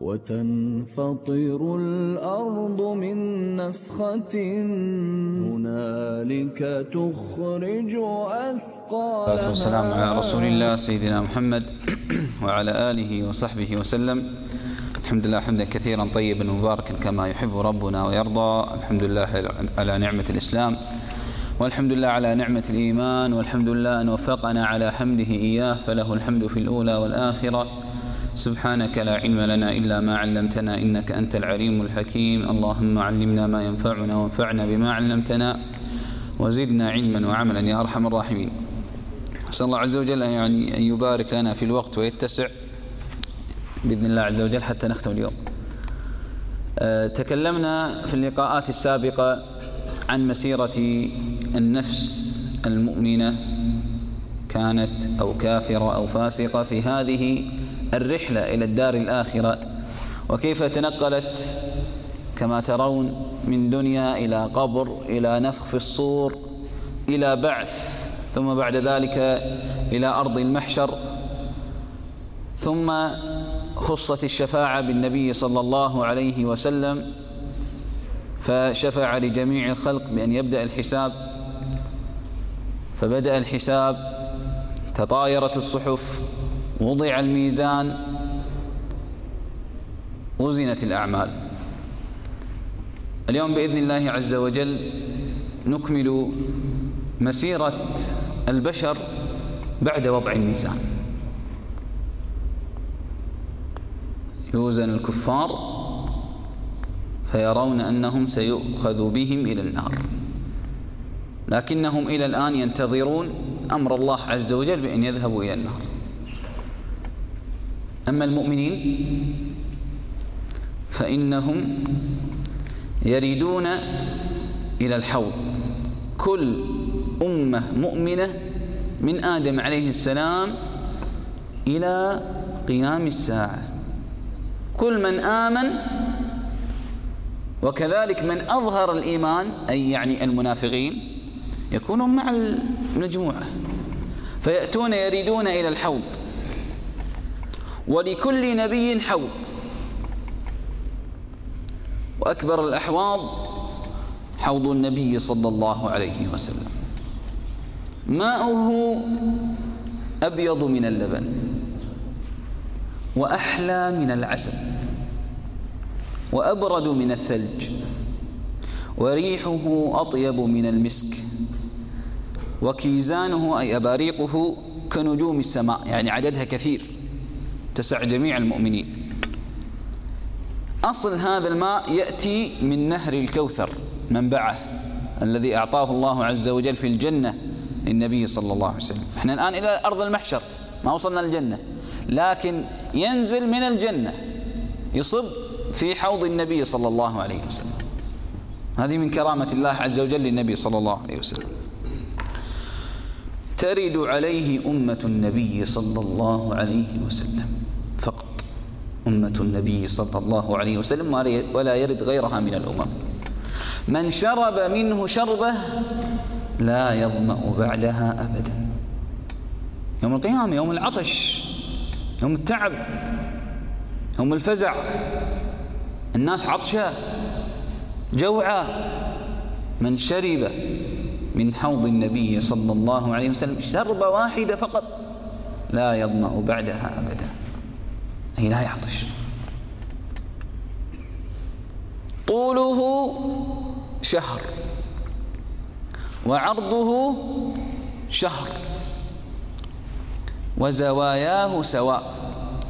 وتنفطر الأرض من نفخة هنالك تخرج أثقالها والصلاة والسلام على رسول الله سيدنا محمد وعلى آله وصحبه وسلم. الحمد لله حمدا كثيرا طيبا مباركا كما يحب ربنا ويرضى. الحمد لله على نعمة الإسلام والحمد لله على نعمة الإيمان والحمد لله أن وفقنا على حمده إياه. فله الحمد في الأولى والآخرة. سبحانك لا علم لنا إلا ما علمتنا إنك أنت العليم الحكيم. اللهم علمنا ما ينفعنا وانفعنا بما علمتنا وزدنا علما وعملا يا أرحم الراحمين. أسأل الله عز وجل يعني أن يبارك لنا في الوقت ويتسع بإذن الله عز وجل حتى نختم اليوم. أه تكلمنا في اللقاءات السابقة عن مسيرة النفس المؤمنة كانت أو كافرة أو فاسقة في هذه الرحلة إلى الدار الآخرة. وكيف تنقلت؟ كما ترون من دنيا إلى قبر إلى نفخ في الصور إلى بعث ثم بعد ذلك إلى أرض المحشر. ثم خصت الشفاعة بالنبي صلى الله عليه وسلم فشفع لجميع الخلق بأن يبدأ الحساب. فبدأ الحساب تطايرت الصحف وضع الميزان وزنت الأعمال. اليوم بإذن الله عز وجل نكمل مسيرة البشر بعد وضع الميزان. يوزن الكفار فيرون أنهم سيؤخذ بهم إلى النار. لكنهم إلى الآن ينتظرون أمر الله عز وجل بأن يذهبوا إلى النار. أما المؤمنين فإنهم يريدون إلى الحوض. كل أمة مؤمنة من آدم عليه السلام إلى قيام الساعة. كل من آمن وكذلك من أظهر الإيمان أي يعني المنافقين يكونون مع المجموعة. فيأتون يريدون إلى الحوض. ولكل نبي حوض. وأكبر الأحواض حوض النبي صلى الله عليه وسلم. ماؤه أبيض من اللبن وأحلى من العسل وأبرد من الثلج وريحه أطيب من المسك وكيزانه أي أباريقه كنجوم السماء يعني عددها كثير. تسع جميع المؤمنين. أصل هذا الماء يأتي من نهر الكوثر منبعه الذي أعطاه الله عز وجل في الجنة للنبي صلى الله عليه وسلم. إحنا الآن إلى أرض المحشر ما وصلنا الجنة لكن ينزل من الجنة يصب في حوض النبي صلى الله عليه وسلم. هذه من كرامة الله عز وجل للنبي صلى الله عليه وسلم. ترد عليه أمة النبي صلى الله عليه وسلم. أمة النبي صلى الله عليه وسلم ولا يرد غيرها من الأمم. من شرب منه شربة لا يظمأ بعدها أبدا. يوم القيامة يوم العطش يوم التعب يوم الفزع. الناس عطشة جوعة. من شرب من حوض النبي صلى الله عليه وسلم شربة واحدة فقط لا يظمأ بعدها أبدا. أي لا يعطش. طوله شهر. وعرضه شهر. وزواياه سواء.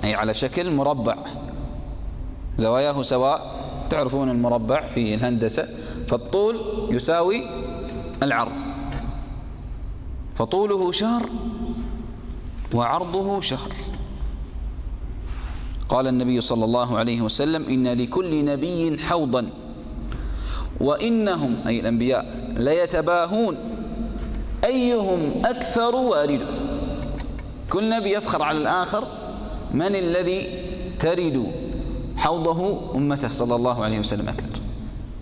أي على شكل مربع. زواياه سواء. تعرفون المربع في الهندسة. فالطول يساوي العرض. فطوله شهر. وعرضه شهر. قال النبي صلى الله عليه وسلم إن لكل نبي حوضا وإنهم أي الأنبياء ليتباهون. أيهم أكثر واردا كل نبي يفخر على الآخر. من الذي ترد حوضه أمته صلى الله عليه وسلم أكثر؟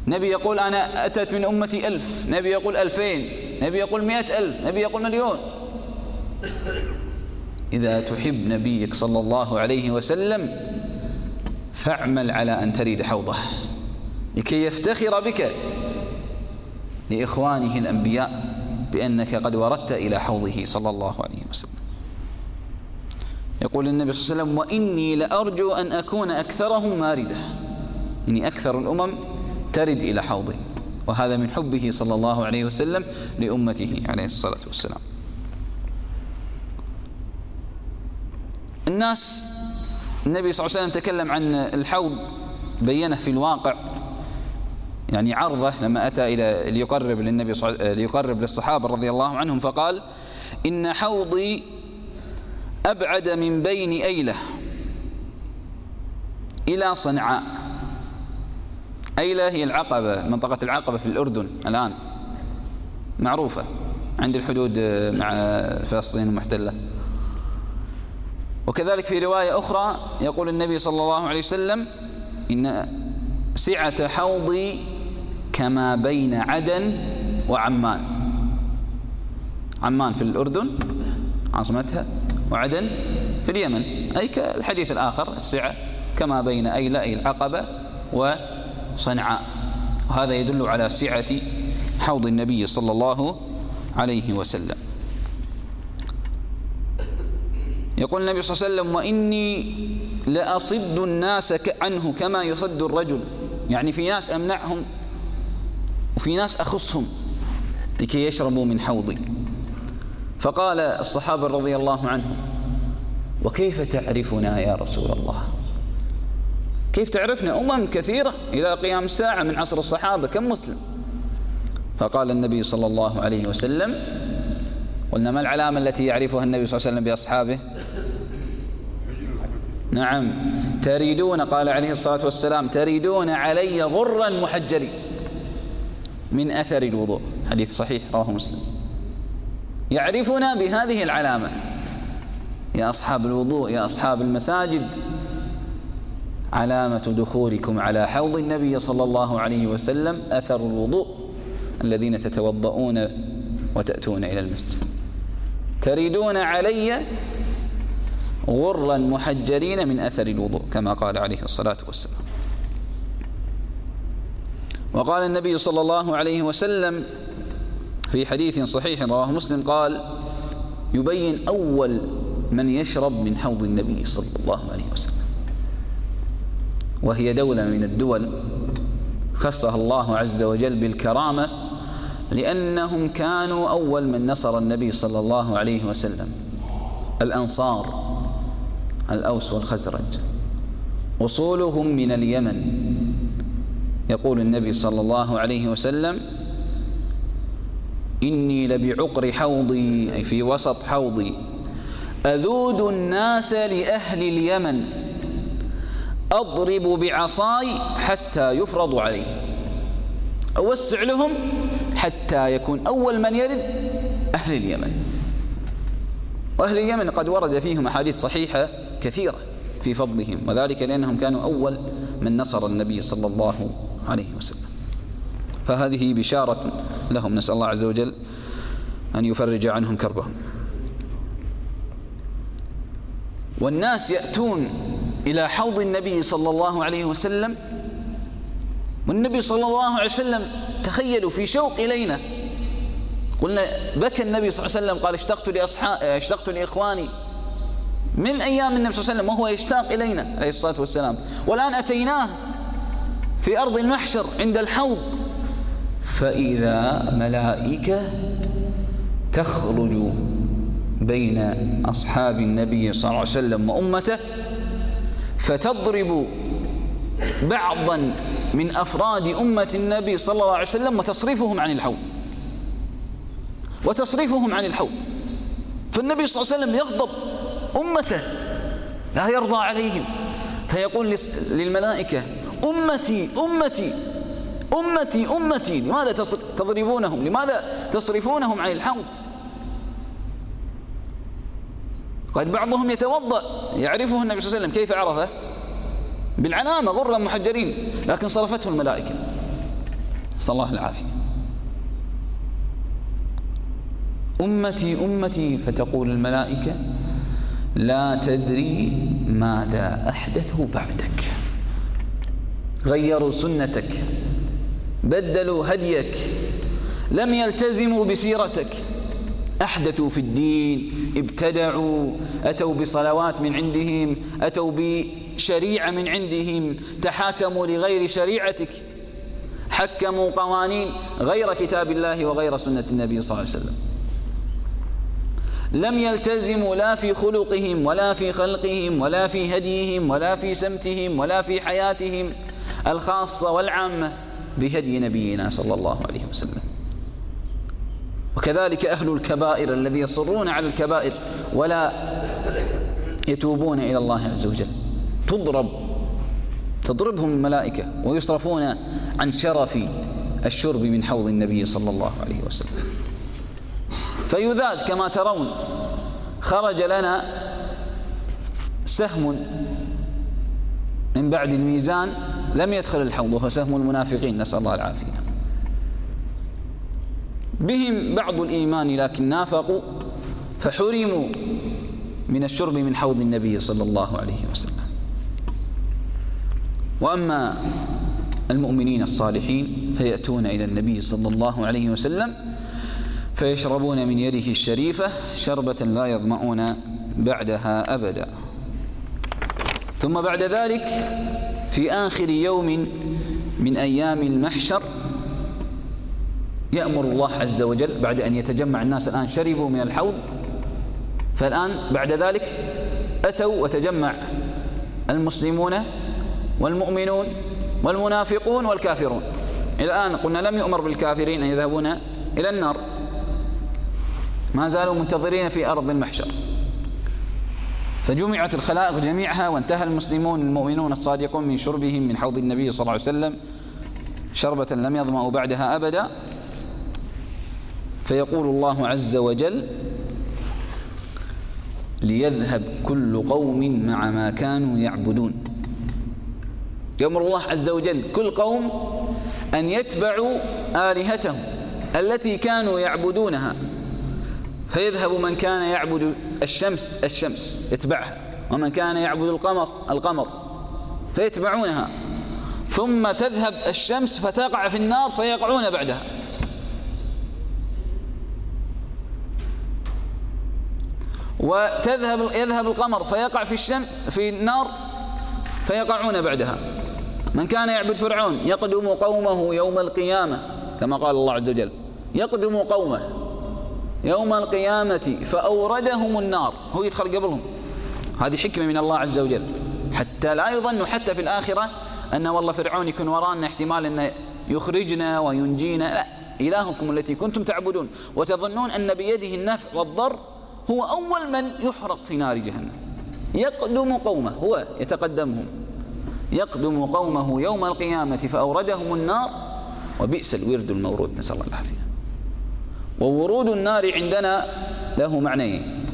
نبي يقول أنا أتت من أمتي ألف نبي يقول ألفين نبي يقول مئة ألف نبي يقول مليون. إذا تحب نبيك صلى الله عليه وسلم فاعمل على أن تريد حوضه. لكي يفتخر بك. لإخوانه الأنبياء بأنك قد وردت إلى حوضه صلى الله عليه وسلم. يقول النبي صلى الله عليه وسلم وإني لأرجو أن أكون أكثرهم ماردة يعني أكثر الأمم ترد إلى حوضه. وهذا من حبه صلى الله عليه وسلم لأمته عليه الصلاة والسلام. الناس النبي صلى الله عليه وسلم تكلم عن الحوض بينه في الواقع يعني عرضه لما أتى إلى ليقرب للنبي ليقرب للصحابة رضي الله عنهم فقال إن حوضي أبعد من بين أيلة إلى صنعاء. أيلة هي العقبة منطقة العقبة في الأردن الآن معروفة عند الحدود مع فلسطين المحتلة وكذلك في رواية أخرى يقول النبي صلى الله عليه وسلم إن سعة حوضي كما بين عدن وعمان. عمان في الأردن عاصمتها وعدن في اليمن. أي كالحديث الآخر السعة كما بين أيلة أي العقبة وصنعاء. وهذا يدل على سعة حوض النبي صلى الله عليه وسلم. يقول النبي صلى الله عليه وسلم وإني لأصد الناس عنه كما يصد الرجل. يعني في ناس أمنعهم وفي ناس أخصهم لكي يشربوا من حوضي. فقال الصحابة رضي الله عنهم وكيف تعرفنا يا رسول الله؟ كيف تعرفنا؟ أمم كثيرة إلى قيام الساعة من عصر الصحابة كم مسلم؟ فقال النبي صلى الله عليه وسلم قلنا ما العلامة التي يعرفها النبي صلى الله عليه وسلم بأصحابه؟ نعم. تريدون قال عليه الصلاة والسلام تريدون علي غرا محجرين من أثر الوضوء. حديث صحيح رواه مسلم. يعرفنا بهذه العلامة. يا أصحاب الوضوء يا أصحاب المساجد. علامة دخولكم على حوض النبي صلى الله عليه وسلم أثر الوضوء الذين تتوضؤون وتأتون إلى المسجد. تريدون علي غرا محجرين من أثر الوضوء كما قال عليه الصلاة والسلام. وقال النبي صلى الله عليه وسلم في حديث صحيح رواه مسلم قال يبين أول من يشرب من حوض النبي صلى الله عليه وسلم. وهي دولة من الدول خصها الله عز وجل بالكرامة لأنهم كانوا أول من نصر النبي صلى الله عليه وسلم. الأنصار الأوس والخزرج. وصولهم من اليمن. يقول النبي صلى الله عليه وسلم إني لبعقر حوضي أي في وسط حوضي. أذود الناس لأهل اليمن. أضرب بعصاي حتى يفرض علي. أوسع لهم حتى يكون أول من يرد أهل اليمن. وأهل اليمن قد ورد فيهم أحاديث صحيحة كثيرة في فضلهم وذلك لأنهم كانوا أول من نصر النبي صلى الله عليه وسلم. فهذه بشارة لهم. نسأل الله عز وجل أن يفرج عنهم كربهم. والناس يأتون إلى حوض النبي صلى الله عليه وسلم والنبي صلى الله عليه وسلم تخيلوا في شوق إلينا. قلنا بكى النبي صلى الله عليه وسلم قال اشتقت لأصحاب اشتقت لإخواني. من أيام النبي صلى الله عليه وسلم وهو يشتاق إلينا عليه الصلاة والسلام. والآن أتيناه في أرض المحشر عند الحوض. فإذا ملائكة تخرج بين أصحاب النبي صلى الله عليه وسلم وأمته فتضرب بعضا من أفراد أمة النبي صلى الله عليه وسلم وتصرفهم عن الحوض. وتصرفهم عن الحوض. فالنبي صلى الله عليه وسلم يغضب أمته لا يرضى عليهم. فيقول للملائكة أمتي أمتي أمتي أمتي لماذا تضربونهم؟ لماذا تصرفونهم عن الحوض؟ قد بعضهم يتوضأ يعرفه النبي صلى الله عليه وسلم. كيف عرفه؟ بالعلامة غرا محجرين لكن صرفته الملائكة. صلى الله العافية. أمتي أمتي فتقول الملائكة لا تدري ماذا أحدثوا بعدك. غيروا سنتك بدلوا هديك لم يلتزموا بسيرتك. أحدثوا في الدين ابتدعوا أتوا بصلوات من عندهم أتوا بشريعة من عندهم تحاكموا لغير شريعتك حكموا قوانين غير كتاب الله وغير سنة النبي صلى الله عليه وسلم. لم يلتزموا لا في خلقهم ولا في خلقهم ولا في هديهم ولا في سمتهم ولا في حياتهم الخاصة والعامة بهدي نبينا صلى الله عليه وسلم. وكذلك أهل الكبائر الذي يصرون على الكبائر ولا يتوبون إلى الله عز وجل. تضرب تضربهم الملائكة ويصرفون عن شرف الشرب من حوض النبي صلى الله عليه وسلم. فيذاد كما ترون خرج لنا سهم من بعد الميزان لم يدخل الحوض وهو سهم المنافقين نسأل الله العافية. بهم بعض الإيمان لكن نافقوا فحرموا من الشرب من حوض النبي صلى الله عليه وسلم. وأما المؤمنين الصالحين فيأتون إلى النبي صلى الله عليه وسلم فيشربون من يده الشريفة شربة لا يظمؤون بعدها أبدا. ثم بعد ذلك في آخر يوم من أيام المحشر يأمر الله عز وجل بعد أن يتجمع الناس الآن شربوا من الحوض. فالآن بعد ذلك أتوا وتجمع المسلمون والمؤمنون والمنافقون والكافرون. الآن قلنا لم يؤمر بالكافرين أن يذهبون إلى النار. ما زالوا منتظرين في أرض المحشر. فجمعت الخلائق جميعها وانتهى المسلمون المؤمنون الصادقون من شربهم من حوض النبي صلى الله عليه وسلم شربة لم يظمأوا بعدها أبدا. فيقول الله عز وجل ليذهب كل قوم مع ما كانوا يعبدون. يأمر الله عز وجل كل قوم أن يتبعوا آلهتهم التي كانوا يعبدونها. فيذهب من كان يعبد الشمس الشمس يتبعها. ومن كان يعبد القمر القمر فيتبعونها. ثم تذهب الشمس فتقع في النار فيقعون بعدها. وتذهب يذهب القمر فيقع في الشمس في النار فيقعون بعدها. من كان يعبد فرعون يقدم قومه يوم القيامة كما قال الله عز وجل يقدم قومه يوم القيامة فأوردهم النار. هو يدخل قبلهم. هذه حكمة من الله عز وجل. حتى لا يظنوا حتى في الآخرة أن والله فرعون يكون ورانا احتمال أنه يخرجنا وينجينا. لا إلهكم التي كنتم تعبدون وتظنون أن بيده النفع والضر هو أول من يحرق في نار جهنم. يقدم قومه هو يتقدمهم. يقدم قومه يوم القيامة فأوردهم النار وبئس الورد المورود. نسأل الله العافية. وورود النار عندنا له معنيين.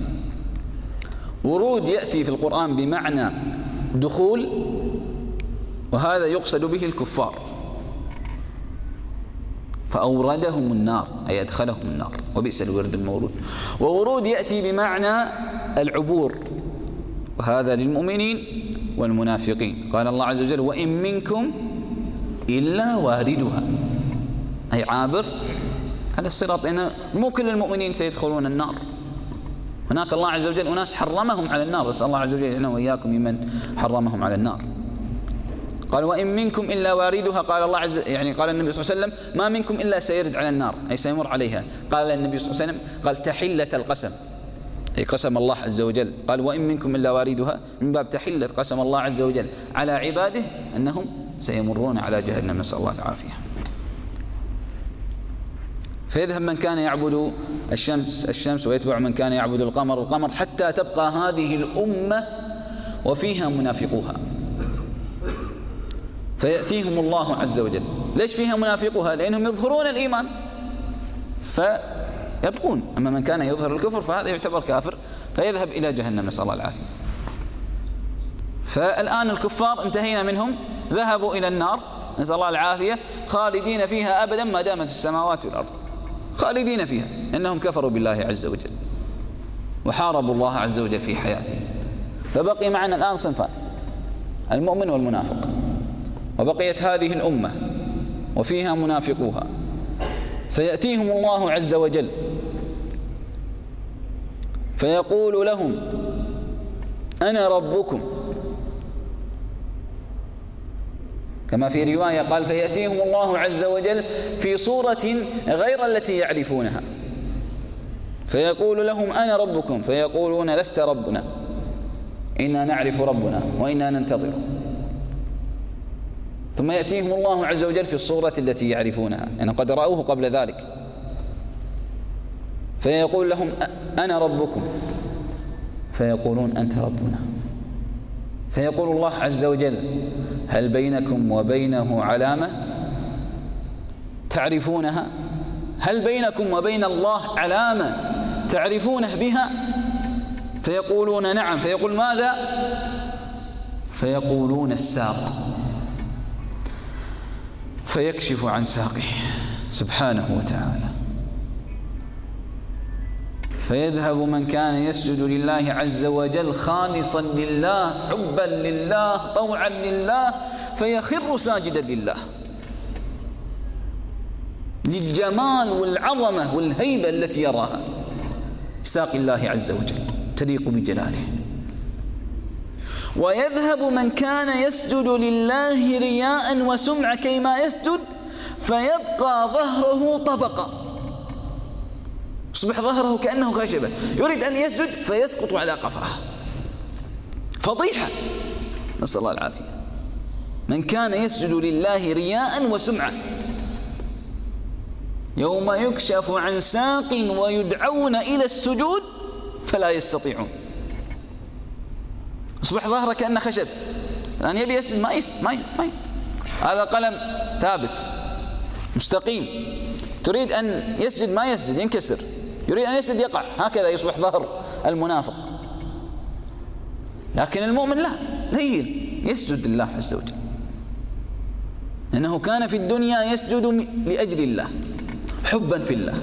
ورود يأتي في القرآن بمعنى دخول وهذا يقصد به الكفار. فأوردهم النار أي أدخلهم النار وبئس الورد المورود. وورود يأتي بمعنى العبور وهذا للمؤمنين والمنافقين. قال الله عز وجل وإن منكم إلا واردها. أي عابر. على الصراط لأن مو كل المؤمنين سيدخلون النار. هناك الله عز وجل أناس حرمهم على النار نسأل الله عز وجل أنه وإياكم ممن حرمهم على النار. قال وإن منكم إلا واردها. قال الله عز يعني قال النبي صلى الله عليه وسلم ما منكم إلا سيرد على النار. أي سيمر عليها. قال النبي صلى الله عليه وسلم قال تحلة القسم. أي قسم الله عز وجل. قال وإن منكم إلا واردها. من باب تحلة قسم الله عز وجل على عباده أنهم سيمرون على جهنم. نسأل الله العافية. فيذهب من كان يعبد الشمس الشمس ويتبع من كان يعبد القمر. القمر حتى تبقى هذه الأمة وفيها منافقوها. فيأتيهم الله عز وجل. ليش فيها منافقها لأنهم يظهرون الإيمان. فيبقون أما من كان يظهر الكفر فهذا يعتبر كافر فيذهب إلى جهنم نسأل الله العافية. فالآن الكفار انتهينا منهم ذهبوا إلى النار نسأل الله العافية خالدين فيها أبدا ما دامت السماوات والأرض. خالدين فيها إنهم كفروا بالله عز وجل وحاربوا الله عز وجل في حياتهم. فبقي معنا الآن صنفان المؤمن والمنافق. وبقيت هذه الأمة وفيها منافقوها. فيأتيهم الله عز وجل فيقول لهم أنا ربكم. كما في رواية قال فيأتيهم الله عز وجل في صورة غير التي يعرفونها. فيقول لهم أنا ربكم. فيقولون لست ربنا. إنا نعرف ربنا وإنا ننتظره ثم يأتيهم الله عز وجل في الصورة التي يعرفونها. يعني قد رأوه قبل ذلك. فيقول لهم أنا ربكم. فيقولون أنت ربنا. فيقول الله عز وجل هل بينكم وبينه علامة؟ تعرفونها؟ هل بينكم وبين الله علامة تعرفونه بها؟ فيقولون نعم. فيقول ماذا؟ فيقولون الساق. فيكشف عن ساقه. سبحانه وتعالى. فيذهب من كان يسجد لله عز وجل خالصا لله حبا لله طوعا لله فيخر ساجدا لله. للجمال والعظمة والهيبة التي يراها. ساق الله عز وجل تليق بجلاله. ويذهب من كان يسجد لله رياء وسمعة كيما يسجد فيبقى ظهره طبقة. يصبح ظهره كأنه خشبة. يريد أن يسجد فيسقط على قفاه. فضيحة. نسأل الله العافية. من كان يسجد لله رياء وسمعة. يوم يكشف عن ساق ويدعون إلى السجود فلا يستطيعون. أصبح ظهره كأنه خشب. الآن يبي يسجد ما يسجد ما ما يسجد هذا قلم ثابت. مستقيم. تريد أن يسجد ما يسجد. ينكسر. يريد أن يسجد يقع. هكذا يصبح ظهر المنافق. لكن المؤمن لا لين يسجد لله عز وجل. لأنه كان في الدنيا يسجد لأجل الله حبا في الله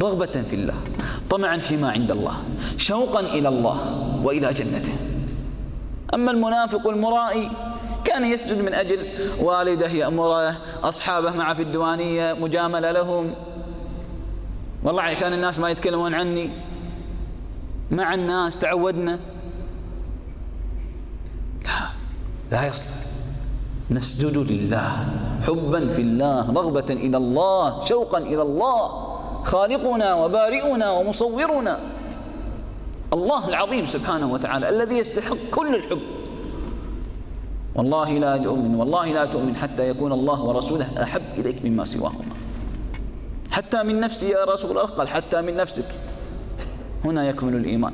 رغبة في الله طمعا فيما عند الله شوقا إلى الله وإلى جنته. أما المنافق المرائي كان يسجد من أجل والده يأمره أصحابه معه في الديوانية مجاملة لهم والله عشان الناس ما يتكلمون عني مع الناس تعودنا. لا لا يصلح. نسجد لله حبا في الله رغبة إلى الله شوقا إلى الله خالقنا وبارئنا ومصورنا. الله العظيم سبحانه وتعالى الذي يستحق كل الحب. والله لا تؤمن والله لا تؤمن حتى يكون الله ورسوله أحب إليك مما سواهما. حتى من نفسي يا رسول الله. قال حتى من نفسك. هنا يكمل الإيمان.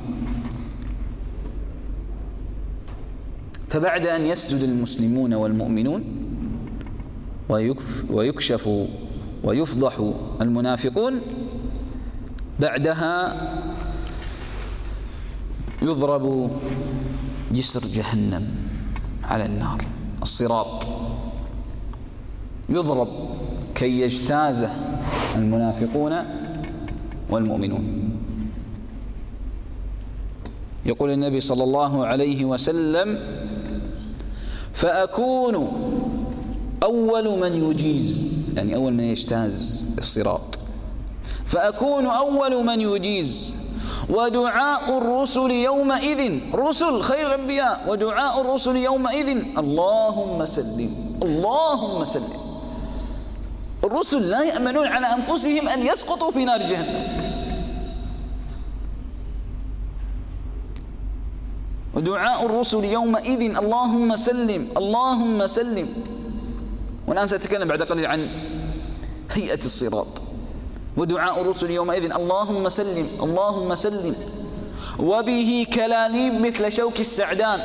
فبعد أن يسجد المسلمون والمؤمنون ويكشف ويفضح المنافقون بعدها يضرب جسر جهنم على النار الصراط. يضرب كي يجتازه المنافقون والمؤمنون. يقول النبي صلى الله عليه وسلم فأكون أول من يجيز. يعني أول من يجتاز الصراط. فأكون أول من يجيز. ودعاء الرسل يومئذ. رسل خير الأنبياء. ودعاء الرسل يومئذ. اللهم سلم. اللهم سلم. الرسل لا يأمنون على أنفسهم أن يسقطوا في نار جهنم. ودعاء الرسل يومئذ اللهم سلم اللهم سلم. والآن سأتكلم بعد قليل عن هيئة الصراط. ودعاء الرسل يومئذ اللهم سلم اللهم سلم. وبه كلاليب مثل شوك السعدان.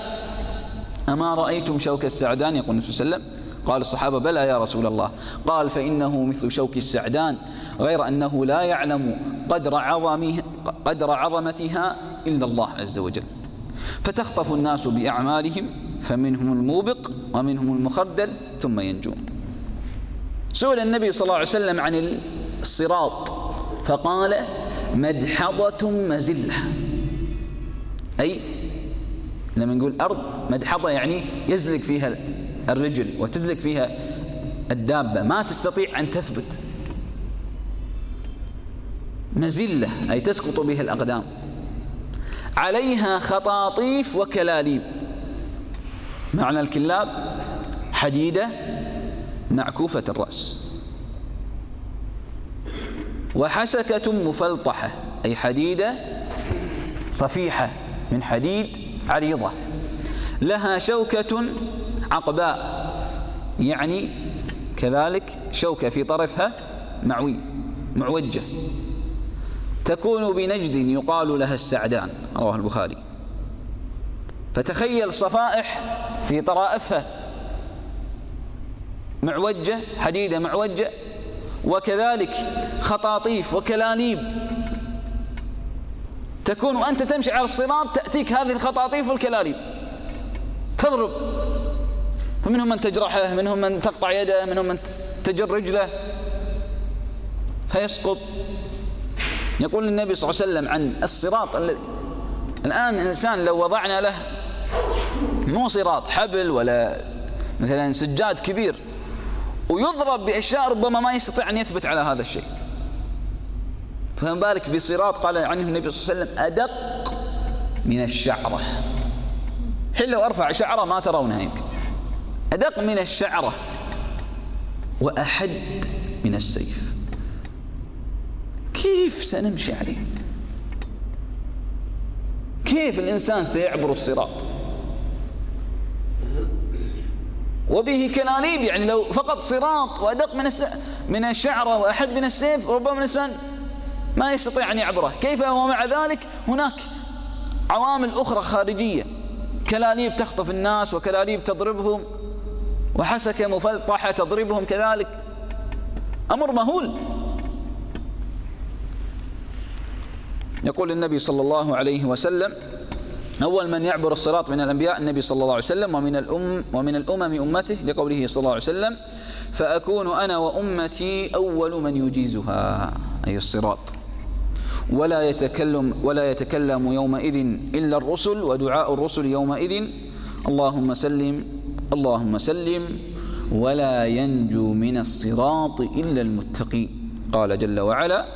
أما رأيتم شوك السعدان؟ يقول النبي صلى الله عليه وسلم. قال الصحابة بلى يا رسول الله. قال فإنه مثل شوك السعدان غير أنه لا يعلم قدر عظمها, قدر عظمتها إلا الله عز وجل. فتخطف الناس بأعمالهم فمنهم الموبق ومنهم المخدل ثم ينجون. سئل النبي صلى الله عليه وسلم عن الصراط فقال مدحضة مزلة. أي لما نقول أرض مدحضة يعني يزلق فيها الرجل وتزلق فيها الدابة ما تستطيع أن تثبت. مزلة أي تسقط بها الأقدام. عليها خطاطيف وكلاليب. معنى الكلاب حديدة معكوفة الرأس. وحسكة مفلطحة أي حديدة صفيحة من حديد عريضة. لها شوكة عقباء. يعني كذلك شوكة في طرفها معوي معوجة. تكون بنجد يقال لها السعدان رواه البخاري. فتخيل صفائح في طرائفها. معوجة حديدة معوجة وكذلك خطاطيف وكلاليب تكون وأنت تمشي على الصراط تأتيك هذه الخطاطيف والكلاليب تضرب. فمنهم من تجرحه منهم من تقطع يده منهم من تجر رجله فيسقط. يقول النبي صلى الله عليه وسلم عن الصراط الذي الآن الإنسان لو وضعنا له مو صراط حبل ولا مثلا سجاد كبير ويضرب بأشياء ربما ما يستطيع أن يثبت على هذا الشيء. فما بالك بصراط قال عنه النبي صلى الله عليه وسلم أدق من الشعرة. حين لو أرفع شعرة ما ترونها يمكن. أدق من الشعرة وأحد من السيف. كيف سنمشي عليه؟ كيف الإنسان سيعبر الصراط؟ وبه كلاليب يعني لو فقط صراط وأدق من من الشعرة وأحد من السيف ربما الإنسان ما يستطيع أن يعبره. كيف ومع ذلك؟ هناك عوامل أخرى خارجية. كلاليب تخطف الناس وكلاليب تضربهم. وحسكة مفلطحة تضربهم كذلك. أمر مهول. يقول النبي صلى الله عليه وسلم أول من يعبر الصراط من الأنبياء النبي صلى الله عليه وسلم ومن الأم ومن الأمم أمته لقوله صلى الله عليه وسلم فأكون أنا وأمتي أول من يجيزها أي الصراط. ولا يتكلم ولا يتكلم يومئذ إلا الرسل ودعاء الرسل يومئذ. اللهم سلم اللهم سلم ولا ينجو من الصراط إلا المتقين. قال جل وعلا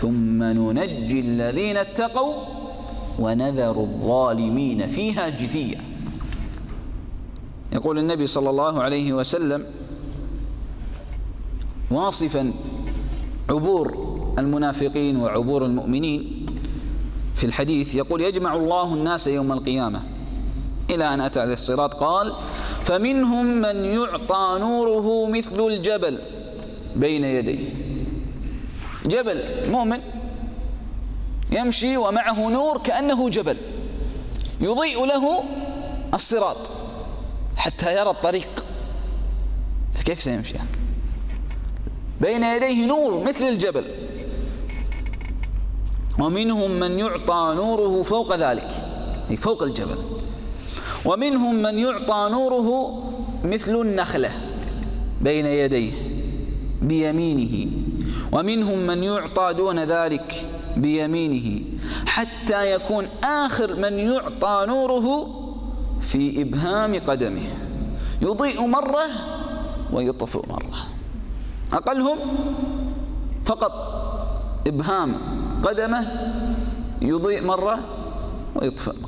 ثم ننجي الذين اتقوا ونذر الظالمين فيها جثيا يقول النبي صلى الله عليه وسلم واصفا عبور المنافقين وعبور المؤمنين في الحديث يقول يجمع الله الناس يوم القيامة. إلى أن أتى الصراط قال فمنهم من يعطى نوره مثل الجبل بين يديه. جبل مؤمن يمشي ومعه نور كأنه جبل يضيء له الصراط حتى يرى الطريق. فكيف سيمشي؟ بين يديه نور مثل الجبل. ومنهم من يعطى نوره فوق ذلك أي فوق الجبل. ومنهم من يعطى نوره مثل النخلة بين يديه بيمينه ومنهم من يعطى دون ذلك بيمينه حتى يكون آخر من يعطى نوره في إبهام قدمه. يضيء مرة ويطفئ مرة. أقلهم فقط إبهام قدمه يضيء مرة ويطفئ مرة.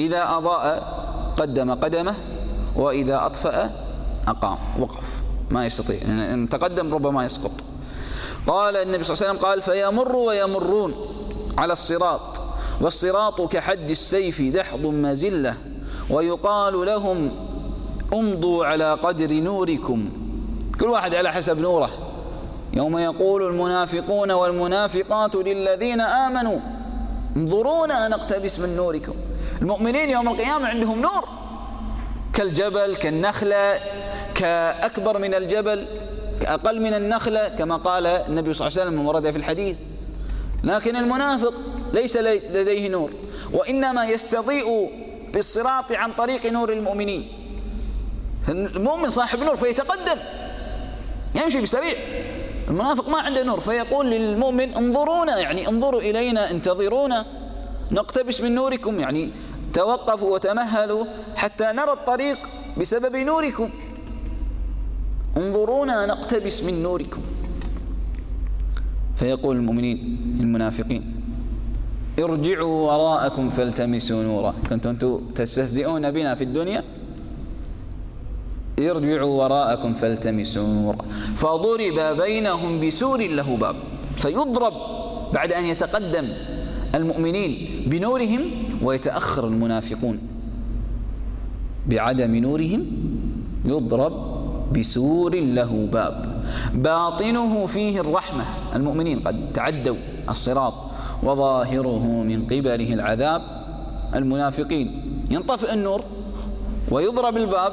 إذا أضاء قدم قدمه وإذا أطفأ أقام وقف. ما يستطيع إن تقدم ربما يسقط. قال النبي صلى الله عليه وسلم قال فيمر ويمرون على الصراط والصراط كحد السيف دحض مزلة ويقال لهم امضوا على قدر نوركم. كل واحد على حسب نوره. يوم يقول المنافقون والمنافقات للذين آمنوا انظرونا نقتبس من نوركم. المؤمنين يوم القيامة عندهم نور. كالجبل كالنخلة كأكبر من الجبل كأقل من النخلة كما قال النبي صلى الله عليه وسلم ورد في الحديث. لكن المنافق ليس لديه نور وإنما يستضيء بالصراط عن طريق نور المؤمنين. المؤمن صاحب نور فيتقدم يمشي بسريع. المنافق ما عنده نور فيقول للمؤمن انظرونا يعني انظروا إلينا انتظرونا. نقتبس من نوركم يعني توقفوا وتمهلوا حتى نرى الطريق بسبب نوركم. انظرونا نقتبس من نوركم. فيقول المؤمنين المنافقين ارجعوا وراءكم فالتمسوا نورا. كنتم تستهزئون بنا في الدنيا؟ ارجعوا وراءكم فالتمسوا نورا. فضرب بينهم بسور له باب فيضرب بعد أن يتقدم المؤمنين بنورهم ويتأخر المنافقون بعدم نورهم يضرب بسور له باب. باطنه فيه الرحمة. المؤمنين قد تعدوا الصراط وظاهره من قبله العذاب. المنافقين ينطفئ النور ويضرب الباب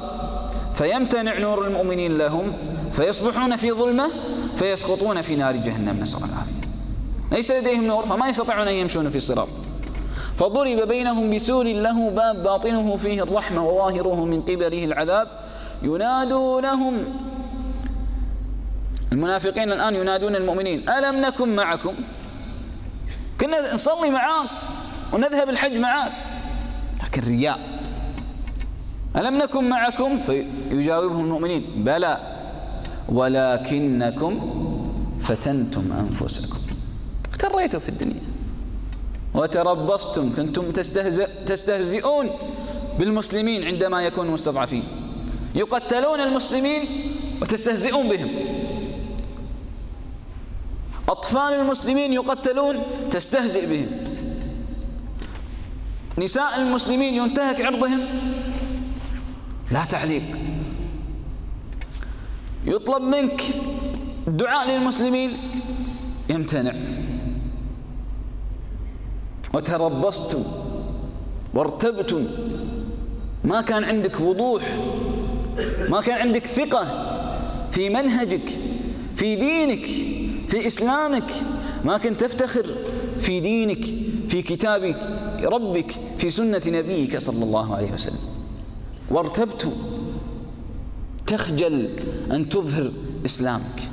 فيمتنع نور المؤمنين لهم فيصبحون في ظلمة فيسقطون في نار جهنم. نسأل العافية. ليس لديهم نور فما يستطيعون أن يمشون في الصراط. فضرب بينهم بسور له باب باطنه فيه الرحمة وظاهره من قبله العذاب. ينادونهم المنافقين الآن ينادون المؤمنين ألم نكن معكم؟ كنا نصلي معاك ونذهب الحج معاك. لكن رياء ألم نكن معكم؟ فيجاوبهم المؤمنين بلى ولكنكم فتنتم أنفسكم. اغتريتوا في الدنيا. وتربصتم كنتم تستهزئ تستهزئون بالمسلمين عندما يكونوا مستضعفين. يقتلون المسلمين وتستهزئون بهم. أطفال المسلمين يقتلون تستهزئ بهم. نساء المسلمين ينتهك عرضهم. لا تعليق. يطلب منك الدعاء للمسلمين. يمتنع وتربصتم وارتبتم. ما كان عندك وضوح ما كان عندك ثقة في منهجك في دينك في إسلامك. ما كنت تفتخر في دينك في كتاب ربك في سنة نبيك صلى الله عليه وسلم. وارتبت تخجل أن تظهر إسلامك.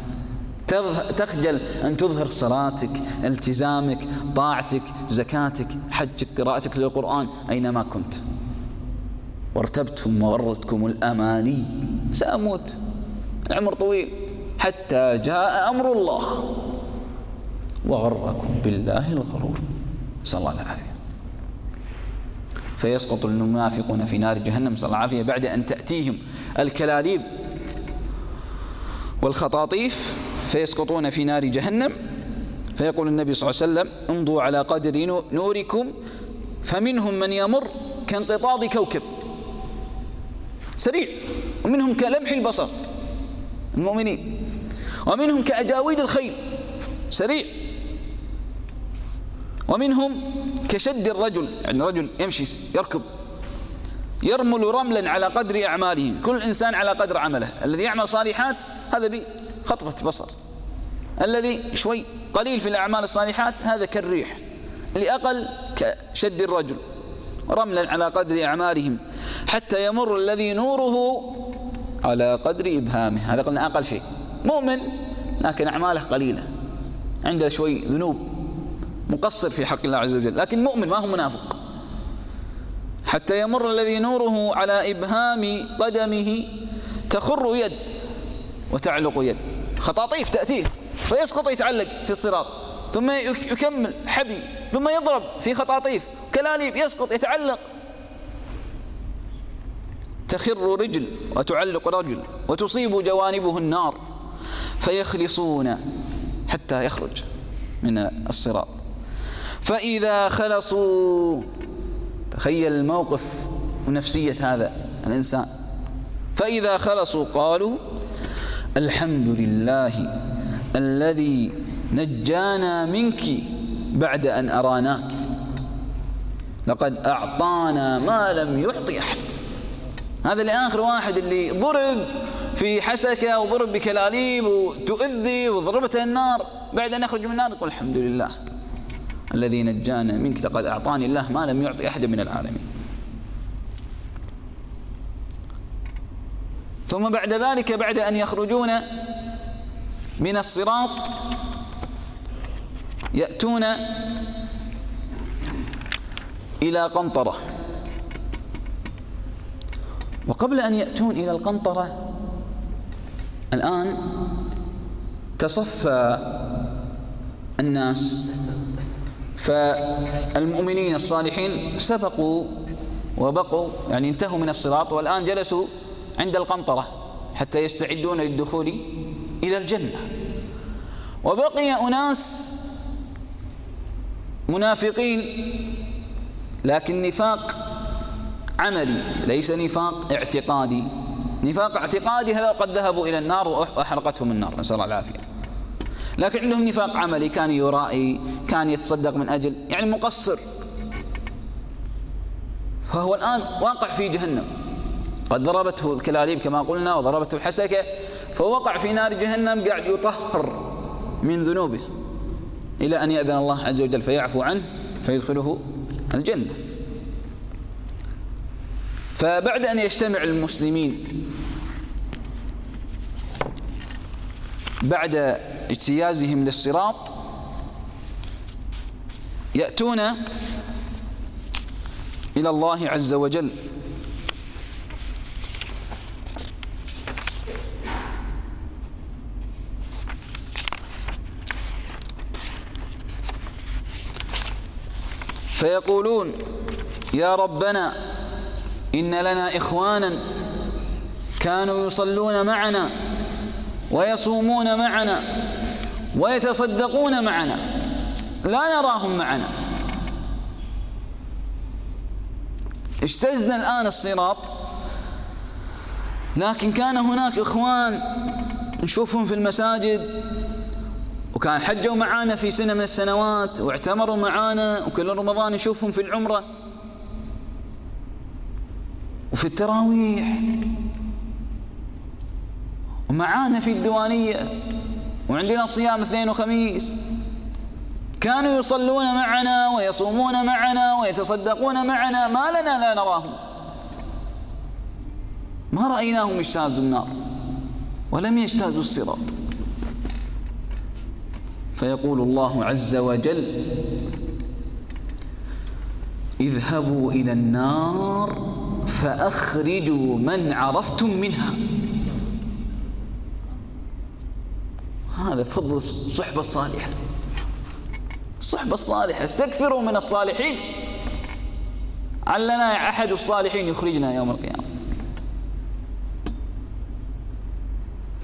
تخجل أن تظهر صلاتك التزامك طاعتك زكاتك حجك قراءتك للقرآن أينما كنت. وارتبتم وغرتكم الأماني. سأموت. العمر طويل. حتى جاء أمر الله. وغركم بالله الغرور. نسأل الله العافية. فيسقط المنافقون في نار جهنم. نسأل الله العافية. بعد أن تأتيهم الكلاليب والخطاطيف فيسقطون في نار جهنم. فيقول النبي صلى الله عليه وسلم امضوا على قدر نوركم فمنهم من يمر كانقطاض كوكب. سريع. ومنهم كلمح البصر. المؤمنين. ومنهم كأجاويد الخيل. سريع. ومنهم كشد الرجل. يعني رجل يمشي يركض. يرمل رملا على قدر أعمالهم كل إنسان على قدر عمله. الذي يعمل صالحات هذا بخطفة بصر. الذي شوي قليل في الأعمال الصالحات هذا كالريح. لأقل كشد الرجل. رملا على قدر أعمالهم حتى يمر الذي نوره على قدر إبهامه. هذا قلنا أقل شيء. مؤمن لكن أعماله قليلة. عنده شوي ذنوب. مقصر في حق الله عز وجل. لكن مؤمن ما هو منافق. حتى يمر الذي نوره على إبهام قدمه تخر يد وتعلق يد. خطاطيف تأتيه فيسقط يتعلق في الصراط. ثم يكمل حبي. ثم يضرب في خطاطيف. كلاليب يسقط يتعلق. تخر رجل وتعلق رجل وتصيب جوانبه النار. فيخلصون حتى يخرج من الصراط. فإذا خلصوا تخيل الموقف ونفسية هذا الإنسان. فإذا خلصوا قالوا الحمد لله الذي نجانا منك بعد أن أراناك. لقد أعطانا ما لم يعطي أحد. هذا اللي آخر واحد اللي ضرب في حسكة وضرب بكلاليب وتؤذي وضربته النار. بعد أن يخرج من النار يقول الحمد لله الذي نجانا منك. لقد أعطاني الله ما لم يعطي أحد من العالمين. ثم بعد ذلك بعد أن يخرجون من الصراط يأتون إلى قنطرة. وقبل أن يأتون إلى القنطرة الآن تصفى الناس. فالمؤمنين الصالحين سبقوا وبقوا يعني انتهوا من الصراط والآن جلسوا عند القنطرة حتى يستعدون للدخول إلى الجنة. وبقي أناس منافقين لكن نفاق عملي ليس نفاق اعتقادي. نفاق اعتقادي هذا قد ذهبوا إلى النار وأحرقتهم النار نسأل الله العافية. لكن عندهم نفاق عملي كان يرائي كان يتصدق من أجل يعني مقصر. فهو الآن واقع في جهنم. قد ضربته الكلاليب كما قلنا وضربته الحسكة فوقع في نار جهنم قاعد يطهر من ذنوبه إلى أن يأذن الله عز وجل فيعفو عنه فيدخله الجنة. فبعد أن يجتمع المسلمين بعد اجتيازهم للصراط يأتون إلى الله عز وجل فيقولون يا ربنا إن لنا إخوانا كانوا يصلون معنا ويصومون معنا ويتصدقون معنا لا نراهم معنا. اجتزنا الآن الصراط لكن كان هناك إخوان نشوفهم في المساجد وكان حجوا معانا في سنة من السنوات واعتمروا معانا وكل رمضان نشوفهم في العمرة. وفي التراويح. ومعانا في الديوانية. وعندنا صيام اثنين وخميس. كانوا يصلون معنا ويصومون معنا ويتصدقون معنا. ما لنا لا نراهم. ما رأيناهم اجتازوا النار. ولم يجتازوا الصراط. فيقول الله عز وجل اذهبوا إلى النار فأخرجوا من عرفتم منها. هذا فضل الصحبة الصالحة. الصحبة الصالحة استكثروا من الصالحين. علنا أحد الصالحين يخرجنا يوم القيامة.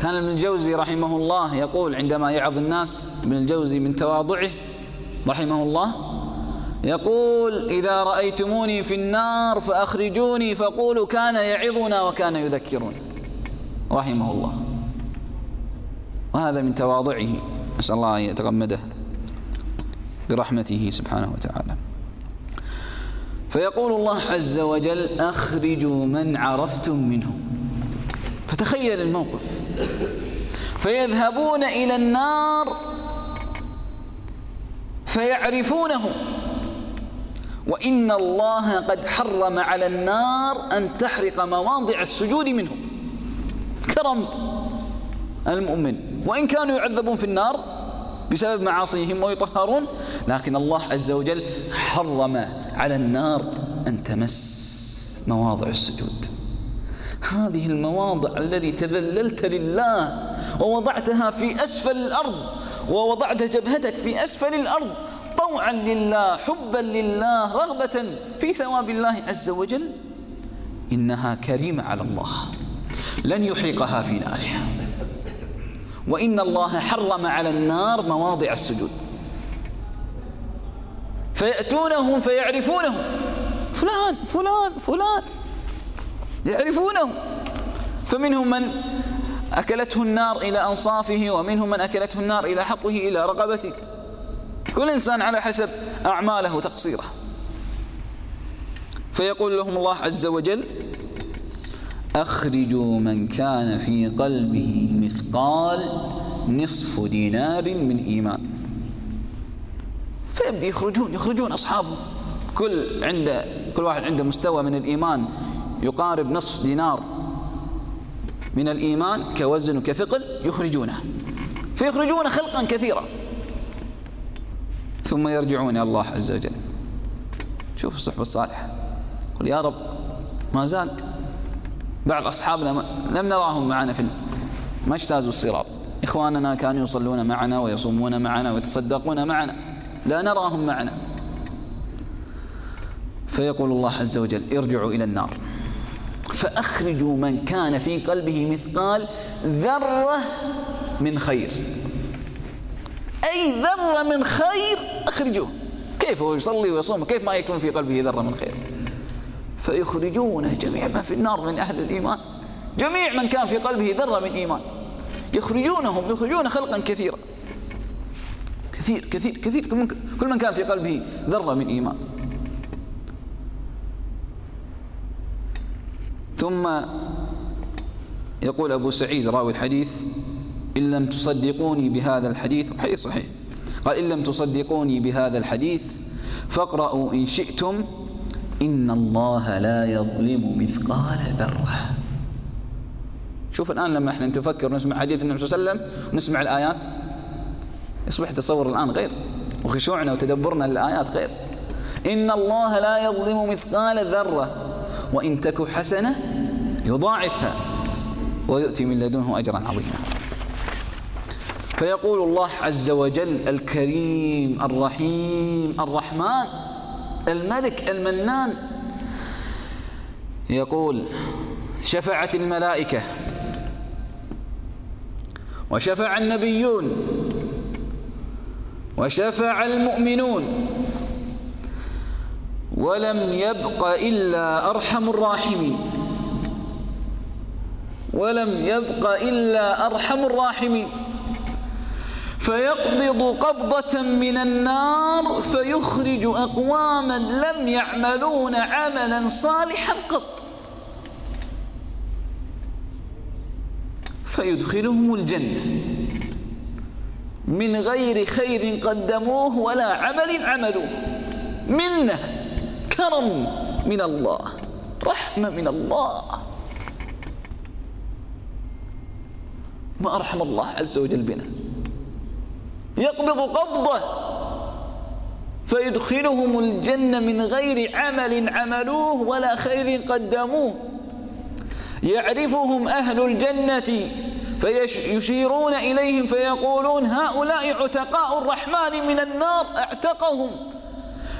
كان ابن الجوزي رحمه الله يقول عندما يعظ الناس ابن الجوزي من تواضعه رحمه الله يقول إذا رأيتموني في النار فأخرجوني فقولوا كان يعظنا وكان يذكرنا رحمه الله. وهذا من تواضعه. نسأل الله أن يتغمده برحمته سبحانه وتعالى. فيقول الله عز وجل أخرجوا من عرفتم منهم. فتخيل الموقف. فيذهبون إلى النار فيعرفونه. وإن الله قد حرم على النار أن تحرق مواضع السجود منهم. كرم المؤمن. وإن كانوا يعذبون في النار بسبب معاصيهم ويطهرون لكن الله عز وجل حرم على النار أن تمس مواضع السجود. هذه المواضع الذي تذللت لله ووضعتها في أسفل الأرض ووضعت جبهتك في أسفل الأرض طوعا لله حبا لله رغبة في ثواب الله عز وجل. إنها كريمة على الله. لن يحرقها في نارها وإن الله حرم على النار مواضع السجود. فيأتونهم فيعرفونهم. فلان فلان فلان. يعرفونه. فمنهم من أكلته النار إلى أنصافه ومنهم من أكلته النار إلى حقه إلى رقبته. كل إنسان على حسب أعماله وتقصيره. فيقول لهم الله عز وجل أخرجوا من كان في قلبه مثقال نصف دينار من إيمان. فيبدأ يخرجون يخرجون أصحابه. كل عنده كل واحد عنده مستوى من الإيمان. يقارب نصف دينار من الإيمان كوزن وكثقل يخرجونه. فيخرجون خلقا كثيرا. ثم يرجعون إلى الله عز وجل. شوف الصحبة الصالحة. قل يا رب ما زال بعض أصحابنا لم نراهم معنا في ما اجتازوا الصراط. إخواننا كانوا يصلون معنا ويصومون معنا ويتصدقون معنا. لا نراهم معنا. فيقول الله عز وجل ارجعوا إلى النار. فأخرجوا من كان في قلبه مثقال ذرة من خير. أي ذرة من خير أخرجوه. كيف هو يصلي ويصوم؟ كيف ما يكون في قلبه ذرة من خير؟ فيخرجون جميع ما في النار من أهل الإيمان. جميع من كان في قلبه ذرة من إيمان. يخرجونهم يخرجون خلقا كثيرا. كثير كثير كثير. كل من كان في قلبه ذرة من إيمان. ثم يقول أبو سعيد راوي الحديث إن لم تصدقوني بهذا الحديث الحديث صحيح. قال إن لم تصدقوني بهذا الحديث فاقرأوا إن شئتم إن الله لا يظلم مثقال ذرة. شوف الآن لما إحنا نتفكر ونسمع حديث النبي صلى الله عليه وسلم ونسمع الآيات يصبح تصور الآن غير. وخشوعنا وتدبرنا للآيات غير. إن الله لا يظلم مثقال ذرة. وإن تك حسنة يضاعفها ويؤتي من لدنه أجرا عظيما. فيقول الله عز وجل الكريم الرحيم الرحمن الملك المنان. يقول شفعت الملائكة وشفع النبيون وشفع المؤمنون ولم يبق إلا أرحم الراحمين. ولم يبق إلا أرحم الراحمين. فيقبض قبضة من النار فيخرج أقواما لم يعملون عملا صالحا قط. فيدخلهم الجنة. من غير خير قدموه ولا عمل عملوه. منة. كرم من الله رحمة من الله. ما أرحم الله عز وجل بنا. يقبض قبضة فيدخلهم الجنة من غير عمل عملوه ولا خير قدموه. يعرفهم أهل الجنة فيشيرون إليهم فيقولون هؤلاء عتقاء الرحمن من النار اعتقهم.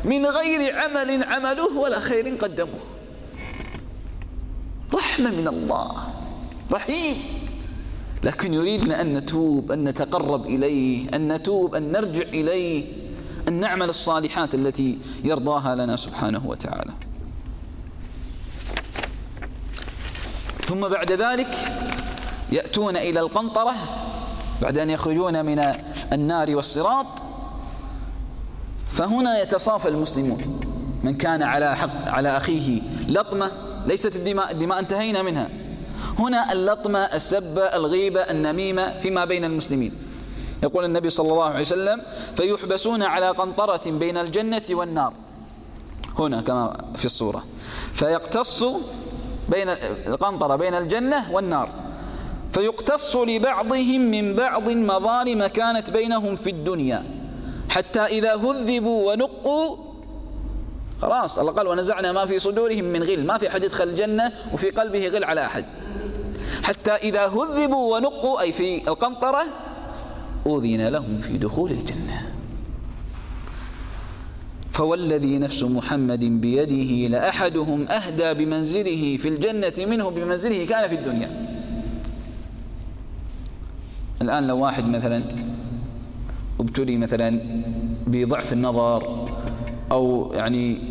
من غير عمل عملوه ولا خير قدموه. رحمة من الله. رحيم. لكن يريدنا أن نتوب أن نتقرب إليه أن نتوب أن نرجع إليه أن نعمل الصالحات التي يرضاها لنا سبحانه وتعالى. ثم بعد ذلك يأتون إلى القنطرة بعد أن يخرجون من النار والصراط. فهنا يتصافى المسلمون. من كان على حق على أخيه لطمة ليست الدماء الدماء انتهينا منها. هنا اللطمة السبة الغيبة النميمة فيما بين المسلمين. يقول النبي صلى الله عليه وسلم فيحبسون على قنطرة بين الجنة والنار. هنا كما في الصورة. فيقتص بين القنطرة بين الجنة والنار. فيقتص لبعضهم من بعض مظالم كانت بينهم في الدنيا. حتى إذا هذبوا ونقوا خلاص. الله قال ونزعنا ما في صدورهم من غل. ما في أحد يدخل الجنة وفي قلبه غل على أحد. حتى إذا هذبوا ونقوا أي في القنطرة أذن لهم في دخول الجنة. فوالذي نفس محمد بيده لأحدهم أهدى بمنزله في الجنة منه بمنزله كان في الدنيا. الآن لو واحد مثلا ابتلي مثلا بضعف النظر أو يعني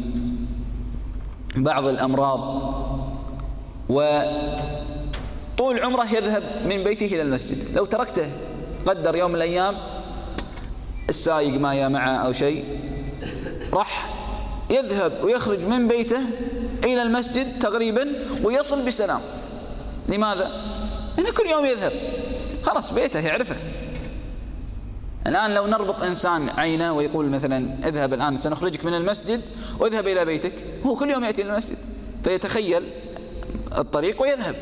بعض الأمراض وطول عمره يذهب من بيته إلى المسجد. لو تركته قدر يوم من الأيام السايق ما معه أو شيء راح يذهب ويخرج من بيته إلى المسجد تقريبا ويصل بسلام. لماذا؟ لأنه كل يوم يذهب. خلاص بيته يعرفه. الآن لو نربط إنسان عينه ويقول مثلا اذهب الآن سنخرجك من المسجد واذهب إلى بيتك. هو كل يوم يأتي إلى المسجد فيتخيل الطريق ويذهب.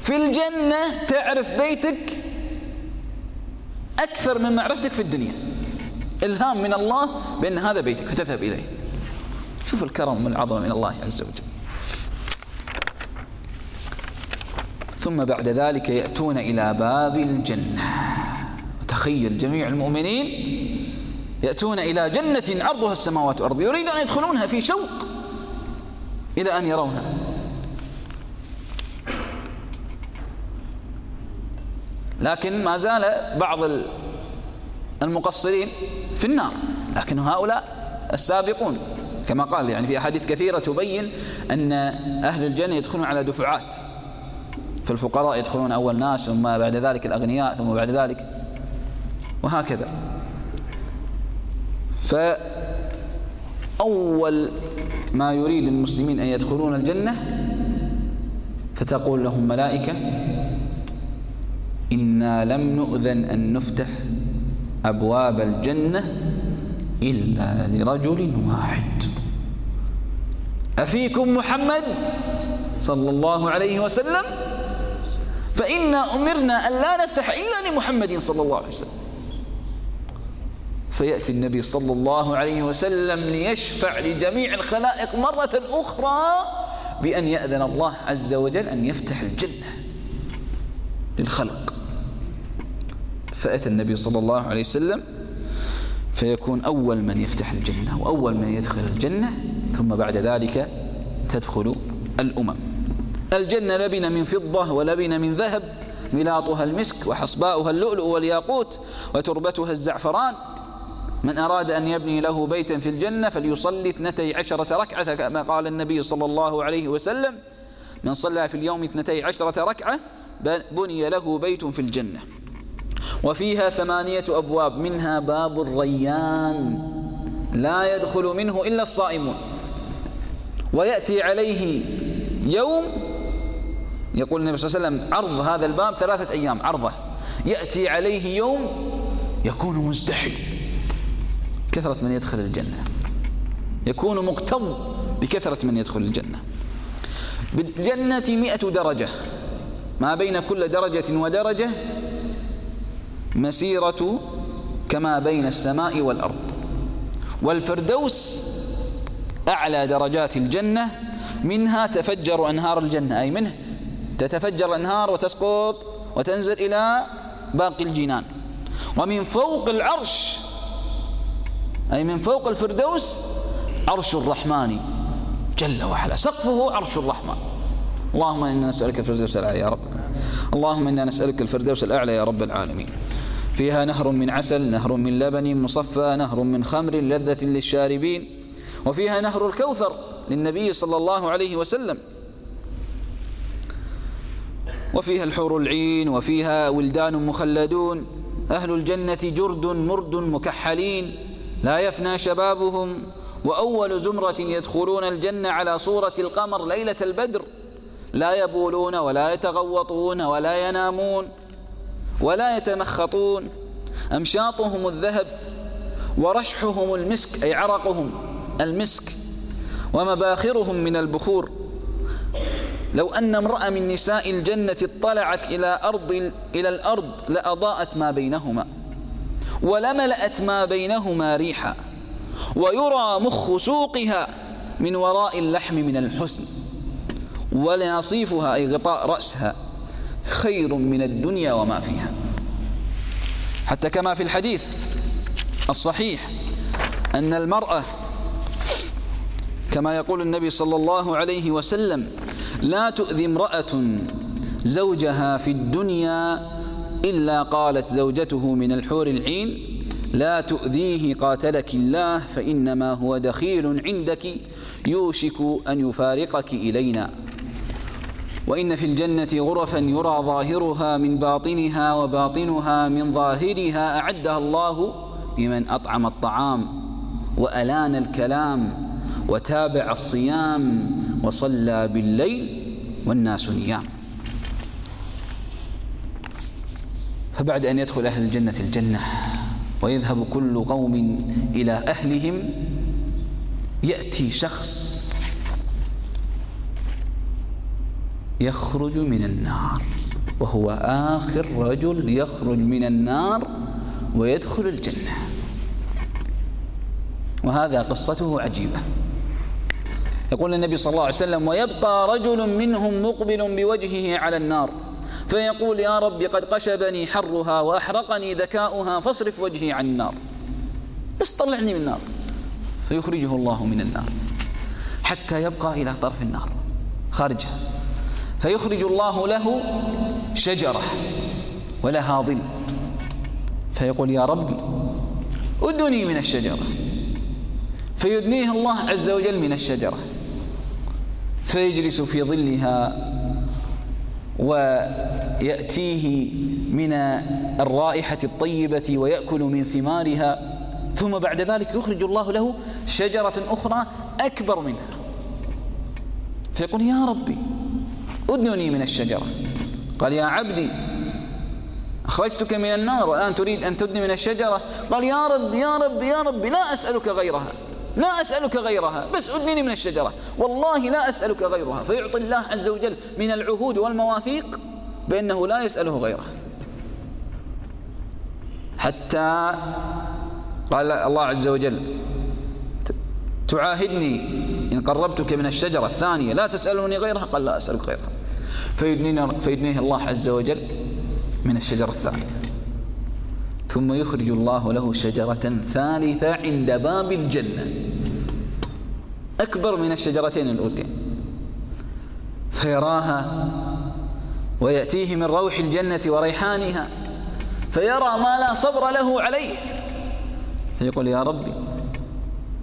في الجنة تعرف بيتك أكثر من معرفتك في الدنيا. إلهام من الله بأن هذا بيتك فتذهب إليه. شوف الكرم والعظمة من الله عز وجل. ثم بعد ذلك يأتون إلى باب الجنة. تخيل جميع المؤمنين يأتون إلى جنة عرضها السماوات والأرض يريد أن يدخلونها في شوق إلى أن يرونها. لكن ما زال بعض المقصرين في النار. لكن هؤلاء السابقون كما قال يعني في أحاديث كثيرة تبين أن أهل الجنة يدخلون على دفعات. فالفقراء يدخلون أول ناس ثم بعد ذلك الأغنياء ثم بعد ذلك وهكذا. فأول ما يريد المسلمين أن يدخلون الجنة فتقول لهم ملائكة إنا لم نؤذن أن نفتح أبواب الجنة إلا لرجل واحد. أفيكم محمد صلى الله عليه وسلم؟ فإنا أمرنا أن لا نفتح إلا لمحمد صلى الله عليه وسلم. فيأتي النبي صلى الله عليه وسلم ليشفع لجميع الخلائق مرة أخرى بأن يأذن الله عز وجل أن يفتح الجنة للخلق. فأتى النبي صلى الله عليه وسلم فيكون أول من يفتح الجنة وأول من يدخل الجنة ثم بعد ذلك تدخل الأمم. الجنة لبن من فضة ولبن من ذهب ملاطها المسك وحصباؤها اللؤلؤ والياقوت وتربتها الزعفران. من أراد أن يبني له بيتا في الجنة فليصلي اثنتي عشرة ركعة كما قال النبي صلى الله عليه وسلم من صلى في اليوم اثنتي عشرة ركعة بني له بيت في الجنة. وفيها ثمانية أبواب منها باب الريان لا يدخل منه إلا الصائمون. ويأتي عليه يوم يقول النبي صلى الله عليه وسلم عرض هذا الباب ثلاثة أيام عرضة. يأتي عليه يوم يكون مزدحم. كثرة من يدخل الجنة. يكون مقتض بكثرة من يدخل الجنة. بالجنة مئة درجة. ما بين كل درجة ودرجة مسيرة كما بين السماء والأرض. والفردوس أعلى درجات الجنة منها تفجر أنهار الجنة. أي منه؟ تتفجر الأنهار وتسقط وتنزل إلى باقي الجنان. ومن فوق العرش أي من فوق الفردوس عرش الرحمن. جل وعلا. سقفه عرش الرحمن. اللهم إنا نسألك الفردوس الأعلى يا رب. اللهم إنا نسألك الفردوس الأعلى يا رب العالمين. فيها نهر من عسل نهر من لبن مصفى نهر من خمر لذة للشاربين. وفيها نهر الكوثر للنبي صلى الله عليه وسلم. وفيها الحور العين وفيها ولدان مخلدون. أهل الجنة جرد مرد مكحلين. لا يفنى شبابهم وأول زمرة يدخلون الجنة على صورة القمر ليلة البدر. لا يبولون ولا يتغوطون ولا ينامون ولا يتمخطون. أمشاطهم الذهب ورشحهم المسك أي عرقهم المسك ومباخرهم من البخور. لو أن امرأة من نساء الجنة اطلعت إلى أرض إلى الأرض لأضاءت ما بينهما. ولملأت ما بينهما ريحا ويرى مخ سوقها من وراء اللحم من الحسن ولنصيفها أي غطاء رأسها خير من الدنيا وما فيها. حتى كما في الحديث الصحيح أن المرأة كما يقول النبي صلى الله عليه وسلم لا تؤذي امرأة زوجها في الدنيا إلا قالت زوجته من الحور العين لا تؤذيه قاتلك الله فإنما هو دخيل عندك يوشك أن يفارقك إلينا. وإن في الجنة غرفا يرى ظاهرها من باطنها وباطنها من ظاهرها أعدها الله لمن أطعم الطعام وألان الكلام وتابع الصيام وصلى بالليل والناس نيام. فبعد أن يدخل أهل الجنة الجنة ويذهب كل قوم إلى أهلهم يأتي شخص يخرج من النار وهو آخر رجل يخرج من النار ويدخل الجنة. وهذا قصته عجيبة. يقول النبي صلى الله عليه وسلم ويبقى رجل منهم مقبل بوجهه على النار. فيقول يا رب قد قشبني حرها وأحرقني ذكاؤها فاصرف وجهي عن النار. بس طلعني من النار. فيخرجه الله من النار. حتى يبقى إلى طرف النار. خارجها فيخرج الله له شجرة ولها ظل. فيقول يا ربي أدني من الشجرة. فيدنيه الله عز وجل من الشجرة. فيجلس في ظلها ويأتيه من الرائحة الطيبة ويأكل من ثمارها ثم بعد ذلك يخرج الله له شجرة أخرى أكبر منها. فيقول يا ربي أدنني من الشجرة. قال يا عبدي أخرجتك من النار والآن تريد أن تدني من الشجرة؟ قال يا رب يا رب يا رب لا أسألك غيرها. لا أسألك غيرها بس أدنني من الشجرة. والله لا أسألك غيرها. فيعطي الله عز وجل من العهود والمواثيق بأنه لا يسأله غيرها. حتى قال الله عز وجل تعاهدني إن قربتك من الشجرة الثانية لا تسألني غيرها. قال لا أسألك غيرها. فيدنيه الله عز وجل من الشجرة الثانية. ثم يخرج الله له شجرة ثالثة عند باب الجنة. أكبر من الشجرتين الأولتين فيراها ويأتيه من روح الجنة وريحانها فيرى ما لا صبر له عليه. فيقول يا ربي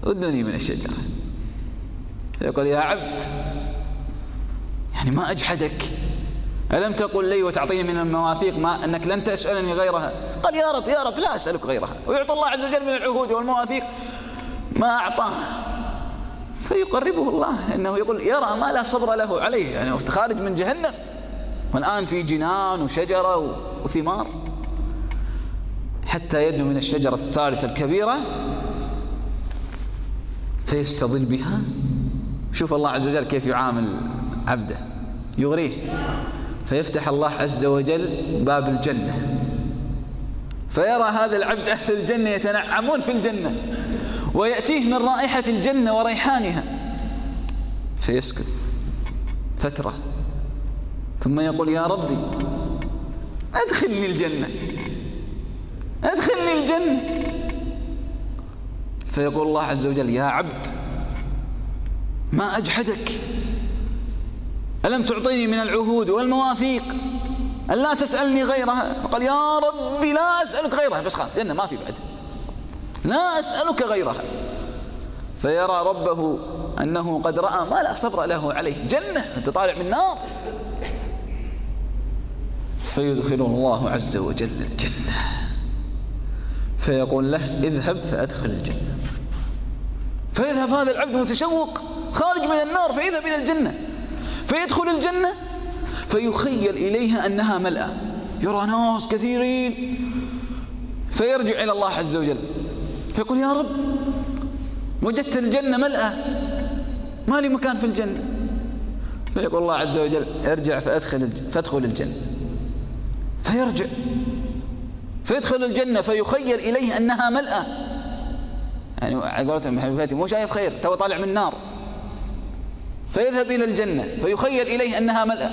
أدني من الشجرة. فيقول يا عبد يعني ما أجحدك. ألم تقل لي وتعطيني من المواثيق ما أنك لن تسألني غيرها؟ قال يا رب يا رب لا أسألك غيرها. ويعطى الله عز وجل من العهود والمواثيق ما أعطاه. فيقربه الله إنه يقول يرى ما لا صبر له عليه. يعني خارج من جهنم والآن في جنان وشجرة وثمار. حتى يدنو من الشجرة الثالثة الكبيرة فيستظل بها. شوف الله عز وجل كيف يعامل عبده. يغريه. فيفتح الله عز وجل باب الجنة. فيرى هذا العبد أهل الجنة يتنعمون في الجنة. ويأتيه من رائحة الجنة وريحانها. فيسكت فترة ثم يقول يا ربي أدخلني الجنة أدخلني الجنة. فيقول الله عز وجل يا عبد ما أجحدك؟ ألم تعطيني من العهود والمواثيق؟ أن لا تسألني غيرها؟ قال يا ربي لا أسألك غيرها. بس خلاص جنة ما في بعد. لا أسألك غيرها. فيرى ربه أنه قد رأى ما لا صبر له عليه. جنة أنت طالع من نار فيدخله الله عز وجل الجنة. فيقول له اذهب فأدخل الجنة. فيذهب هذا العبد متشوق خارج من النار فيذهب إلى الجنة. فيدخل الجنة فيخيل إليها أنها ملأة يرى ناس كثيرين. فيرجع إلى الله عز وجل. فيقول يا رب وجدت الجنة ملأة ما لي مكان في الجنة. فيقول الله عز وجل ارجع فأدخل فادخل الجنة. فيرجع. فيدخل الجنة فيخيل إليه أنها ملأة يعني على قولتهم مو شايف خير تو طالع من النار. فيذهب إلى الجنة فيخيل إليه أنها ملأة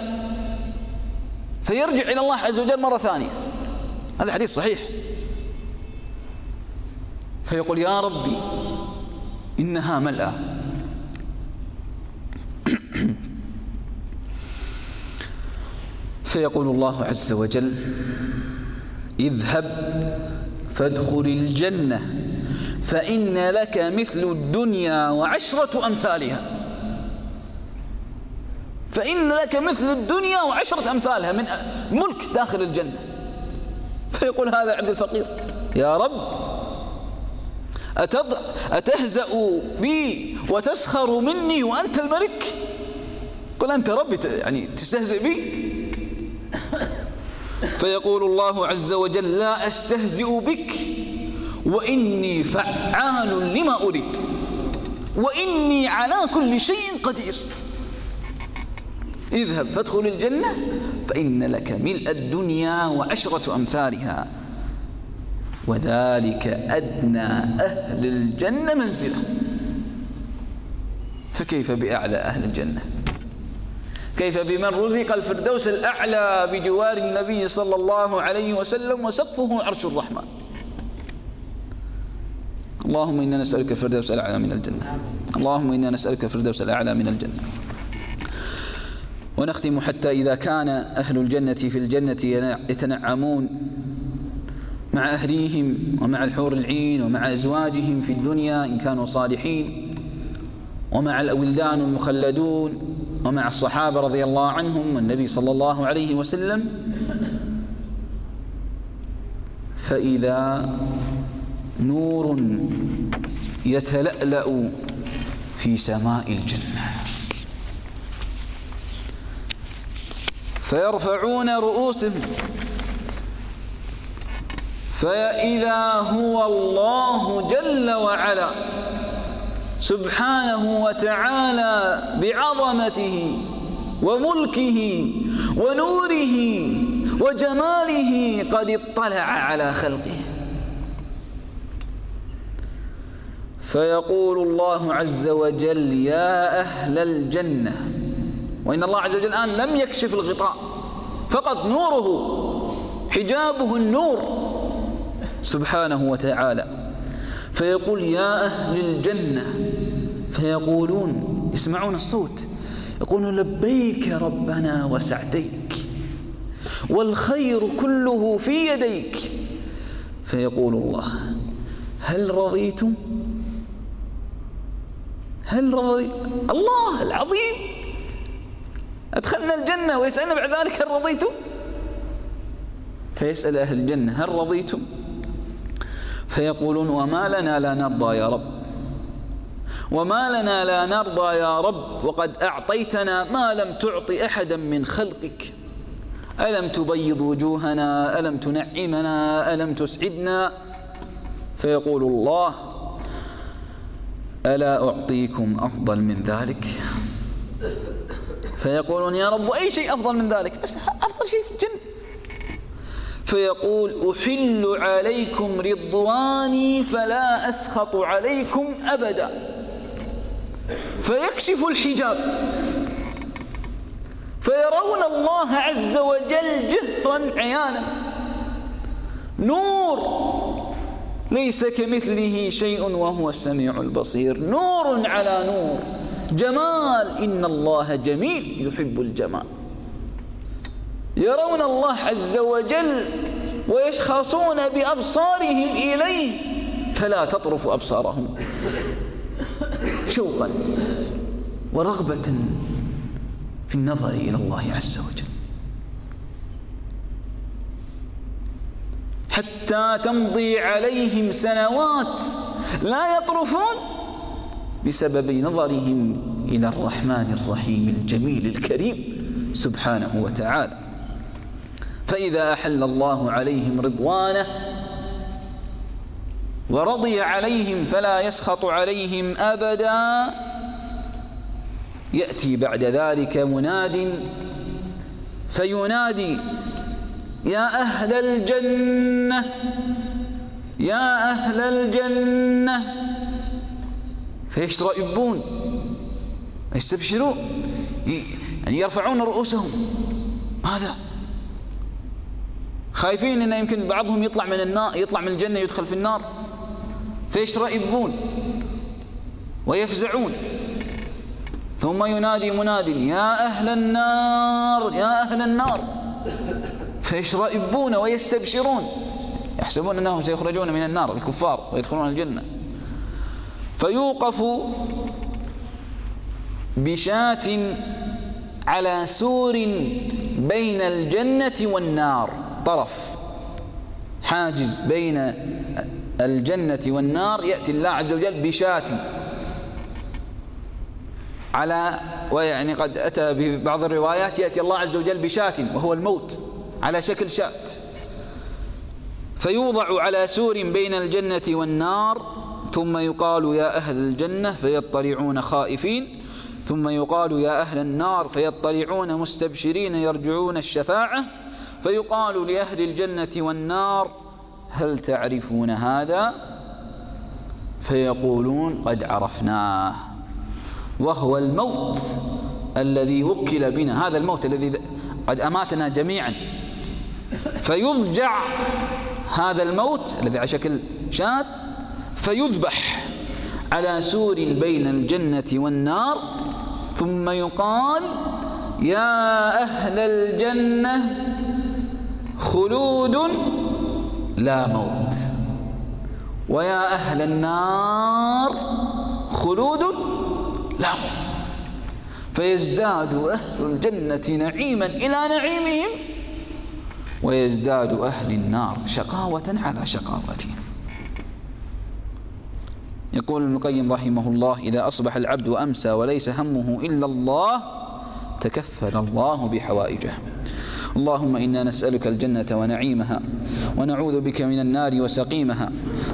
فيرجع إلى الله عز وجل مرة ثانية. هذا حديث صحيح. فيقول يا ربي إنها ملأة فيقول الله عز وجل اذهب فادخل الجنة فإن لك مثل الدنيا وعشرة أمثالها. فإن لك مثل الدنيا وعشرة أمثالها من ملك داخل الجنة. فيقول هذا عبد الفقير يا رب أتض... أتهزأ بي وتسخر مني وأنت الملك؟ قل أنت ربي يعني تستهزئ بي؟ فيقول الله عز وجل لا أستهزئ بك وإني فعال لما أريد وإني على كل شيء قدير. اذهب فادخل الجنة فإن لك ملء الدنيا وعشرة أمثالها. وذلك أدنى أهل الجنة منزلة فكيف بأعلى أهل الجنة؟ كيف بمن رزق الفردوس الأعلى بجوار النبي صلى الله عليه وسلم وسقفه عرش الرحمن؟ اللهم إنا نسألك الفردوس الأعلى من الجنة. اللهم إنا نسألك الفردوس الأعلى من الجنة. ونختم حتى إذا كان أهل الجنة في الجنة يتنعمون مع أهليهم ومع الحور العين ومع أزواجهم في الدنيا إن كانوا صالحين ومع الأولدان المخلدون ومع الصحابة رضي الله عنهم والنبي صلى الله عليه وسلم. فإذا نور يتلألأ في سماء الجنة. فيرفعون رؤوسهم فإذا هو الله جل وعلا سبحانه وتعالى بعظمته وملكه ونوره وجماله قد اطلع على خلقه. فيقول الله عز وجل يا أهل الجنة وإن الله عز وجل الآن لم يكشف الغطاء فقط نوره حجابه النور. سبحانه وتعالى. فيقول يا أهل الجنة فيقولون يسمعون الصوت يقولون لبيك ربنا وسعديك والخير كله في يديك. فيقول الله هل رضيتم؟ هل رضي الله العظيم. أدخلنا الجنة ويسألنا بعد ذلك هل رضيتم؟ فيسأل أهل الجنة هل رضيتم؟ فيقولون وما لنا لا نرضى يا رب. وما لنا لا نرضى يا رب. وقد أعطيتنا ما لم تعط أحدا من خلقك. ألم تبيض وجوهنا؟ ألم تنعمنا؟ ألم تسعدنا؟ فيقول الله ألا أعطيكم أفضل من ذلك؟ فيقولون يا رب أي شيء أفضل من ذلك؟ بس أفضل شيء في الجنة. فيقول أحل عليكم رضواني فلا أسخط عليكم أبدا. فيكشف الحجاب. فيرون الله عز وجل جهرا عيانا. نور ليس كمثله شيء وهو السميع البصير. نور على نور. جمال. إن الله جميل يحب الجمال. يرون الله عز وجل ويشخصون بأبصارهم إليه فلا تطرف أبصارهم شوقا ورغبة في النظر إلى الله عز وجل. حتى تمضي عليهم سنوات لا يطرفون بسبب نظرهم إلى الرحمن الرحيم الجميل الكريم سبحانه وتعالى. فإذا أحل الله عليهم رضوانه ورضي عليهم فلا يسخط عليهم أبدا يأتي بعد ذلك مناد فينادي يا أهل الجنة يا أهل الجنة. فيشرئبون يستبشرون يعني يرفعون رؤوسهم. ماذا؟ خايفين ان يمكن بعضهم يطلع من النار يطلع من الجنة يدخل في النار. فيشرئبون ويفزعون. ثم ينادي مناد يا أهل النار يا أهل النار. فيشرئبون ويستبشرون. يحسبون أنهم سيخرجون من النار الكفار ويدخلون الجنة. فيوقف بشاة على سور بين الجنة والنار. طرف حاجز بين الجنة والنار يأتي الله عز وجل بشاة. على ويعني قد أتى ببعض الروايات يأتي الله عز وجل بشاة وهو الموت على شكل شات فيوضع على سور بين الجنة والنار ثم يقال يا أهل الجنة فيطلعون خائفين ثم يقال يا أهل النار فيطلعون مستبشرين يرجعون الشفاعة. فيقال لأهل الجنة والنار هل تعرفون هذا؟ فيقولون قد عرفناه. وهو الموت الذي وكل بنا هذا الموت الذي قد أماتنا جميعا. فيضجع هذا الموت الذي على شكل شاة فيذبح على سور بين الجنة والنار. ثم يقال يا أهل الجنة خلود لا موت. ويا أهل النار خلود لا موت. فيزداد أهل الجنة نعيما إلى نعيمهم ويزداد أهل النار شقاوة على شقاوتهم يقول ابن القيم رحمه الله إذا أصبح العبد وأمسى وليس همه إلا الله تكفل الله بحوائجه. اللهم إنا نسألك الجنة ونعيمها ونعوذ بك من النار وسقيمها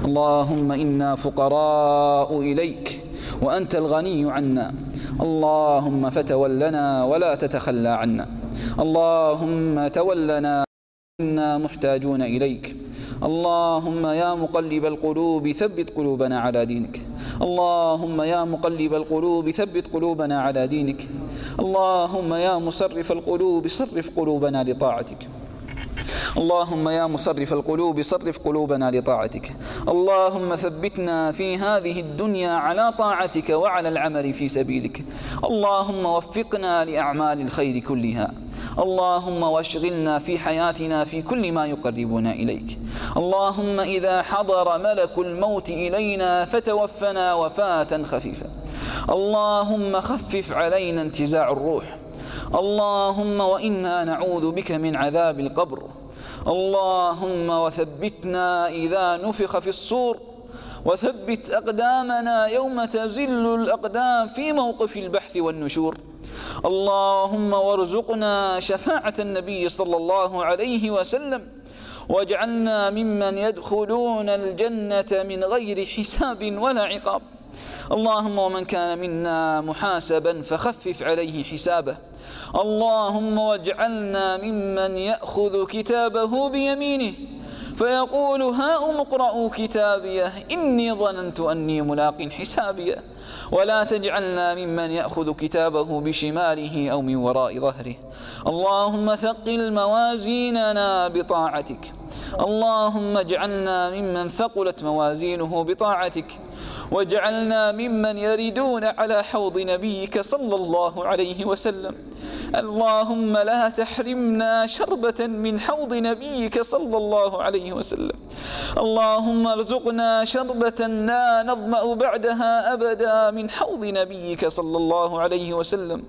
اللهم إنا فقراء إليك وأنت الغني عنا اللهم فتولنا ولا تتخلى عنا اللهم تولنا إنا محتاجون إليك اللهم يا مقلب القلوب ثبت قلوبنا على دينك اللهم يا مقلب القلوب ثبت قلوبنا على دينك. اللهم يا مصرف القلوب صرف قلوبنا لطاعتك. اللهم يا مصرف القلوب صرف قلوبنا لطاعتك. اللهم ثبتنا في هذه الدنيا على طاعتك وعلى العمل في سبيلك. اللهم وفقنا لأعمال الخير كلها. اللهم واشغلنا في حياتنا في كل ما يقربنا إليك. اللهم إذا حضر ملك الموت إلينا فتوفنا وفاة خفيفة. اللهم خفف علينا انتزاع الروح. اللهم وإنا نعوذ بك من عذاب القبر. اللهم وثبتنا إذا نفخ في الصور. وثبت أقدامنا يوم تزل الأقدام في موقف البحث والنشور. اللهم وارزقنا شفاعة النبي صلى الله عليه وسلم واجعلنا ممن يدخلون الجنة من غير حساب ولا عقاب. اللهم ومن كان منا محاسبا فخفف عليه حسابه. اللهم واجعلنا ممن يأخذ كتابه بيمينه. فيقول هاؤم اقرأوا كتابية إني ظننت أني ملاق حسابية ولا تجعلنا ممن يأخذ كتابه بشماله أو من وراء ظهره اللهم ثقل موازيننا بطاعتك اللهم اجعلنا ممن ثقلت موازينه بطاعتك واجعلنا ممن يردون على حوض نبيك صلى الله عليه وسلم. اللهم لا تحرمنا شربة من حوض نبيك صلى الله عليه وسلم. اللهم ارزقنا شربة لا نظمأ بعدها أبدا من حوض نبيك صلى الله عليه وسلم.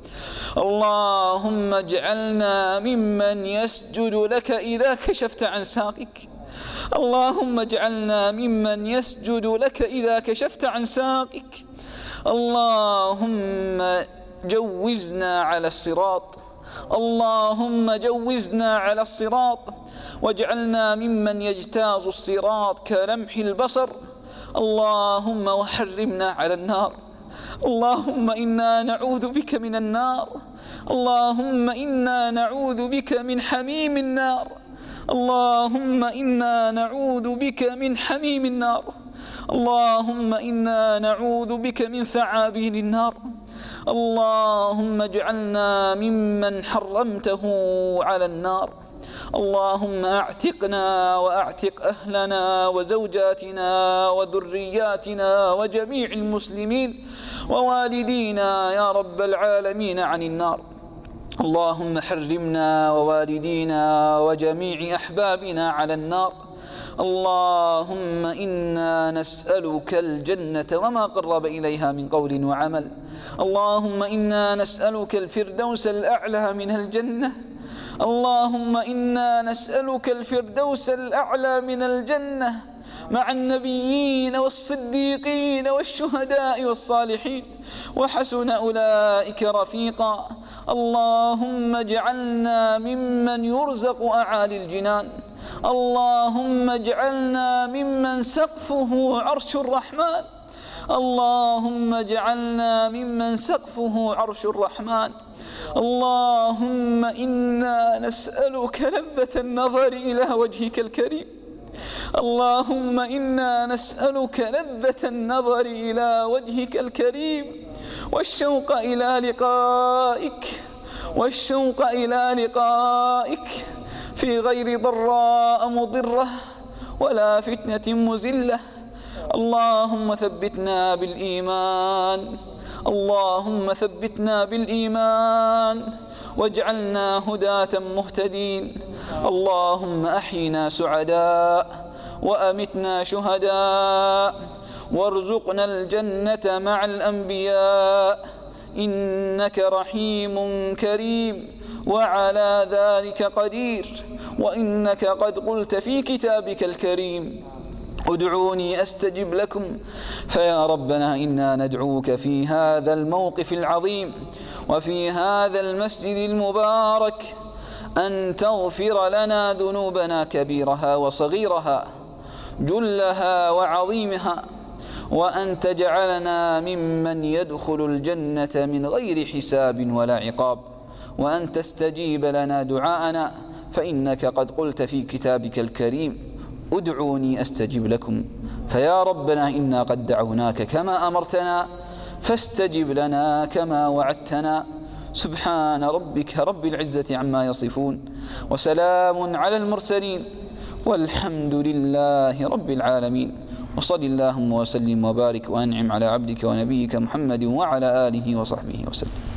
اللهم اجعلنا ممن يسجد لك إذا كشفت عن ساقك اللهم اجعلنا ممن يسجد لك إذا كشفت عن ساقك. اللهم جوزنا على الصراط. اللهم جوزنا على الصراط. واجعلنا ممن يجتاز الصراط كلمح البصر. اللهم وحرمنا على النار. اللهم إنا نعوذ بك من النار. اللهم إنا نعوذ بك من حميم النار. اللهم إنا نعوذ بك من حميم النار. اللهم إنا نعوذ بك من ثعابين النار. اللهم اجعلنا ممن حرمته على النار. اللهم أعتقنا وأعتق أهلنا وزوجاتنا وذرياتنا وجميع المسلمين ووالدينا يا رب العالمين عن النار. اللهم حرمنا ووالدينا وجميع أحبابنا على النار. اللهم إنا نسألك الجنة وما قرب إليها من قول وعمل. اللهم إنا نسألك الفردوس الأعلى من الجنة. اللهم إنا نسألك الفردوس الأعلى من الجنة. مع النبيين والصديقين والشهداء والصالحين. وحسن أولئك رفيقا. اللهم اجعلنا ممن يرزق أعالي الجنان. اللهم اجعلنا ممن سقفه عرش الرحمن. اللهم اجعلنا ممن سقفه عرش الرحمن. اللهم إنا نسألك لذة النظر إلى وجهك الكريم. اللهم إنا نسألك لذة النظر إلى وجهك الكريم والشوق إلى لقائك والشوق إلى لقائك في غير ضراء مضرة ولا فتنة مزلة. اللهم ثبتنا بالإيمان اللهم ثبتنا بالإيمان واجعلنا هداة مهتدين. اللهم أحينا سعداء وأمتنا شهداء وارزقنا الجنة مع الأنبياء. إنك رحيم كريم وعلى ذلك قدير. وإنك قد قلت في كتابك الكريم. ادعوني أستجب لكم. فيا ربنا إنا ندعوك في هذا الموقف العظيم وفي هذا المسجد المبارك أن تغفر لنا ذنوبنا كبيرها وصغيرها. جلها وعظيمها وأن تجعلنا ممن يدخل الجنة من غير حساب ولا عقاب وأن تستجيب لنا دعاءنا فإنك قد قلت في كتابك الكريم ادعوني أستجب لكم. فيا ربنا إنا قد دعوناك كما أمرتنا فاستجب لنا كما وعدتنا. سبحان ربك رب العزة عما يصفون وسلام على المرسلين. والحمد لله رب العالمين. وصل اللهم وسلم وبارك وأنعم على عبدك ونبيك محمد وعلى آله وصحبه وسلم.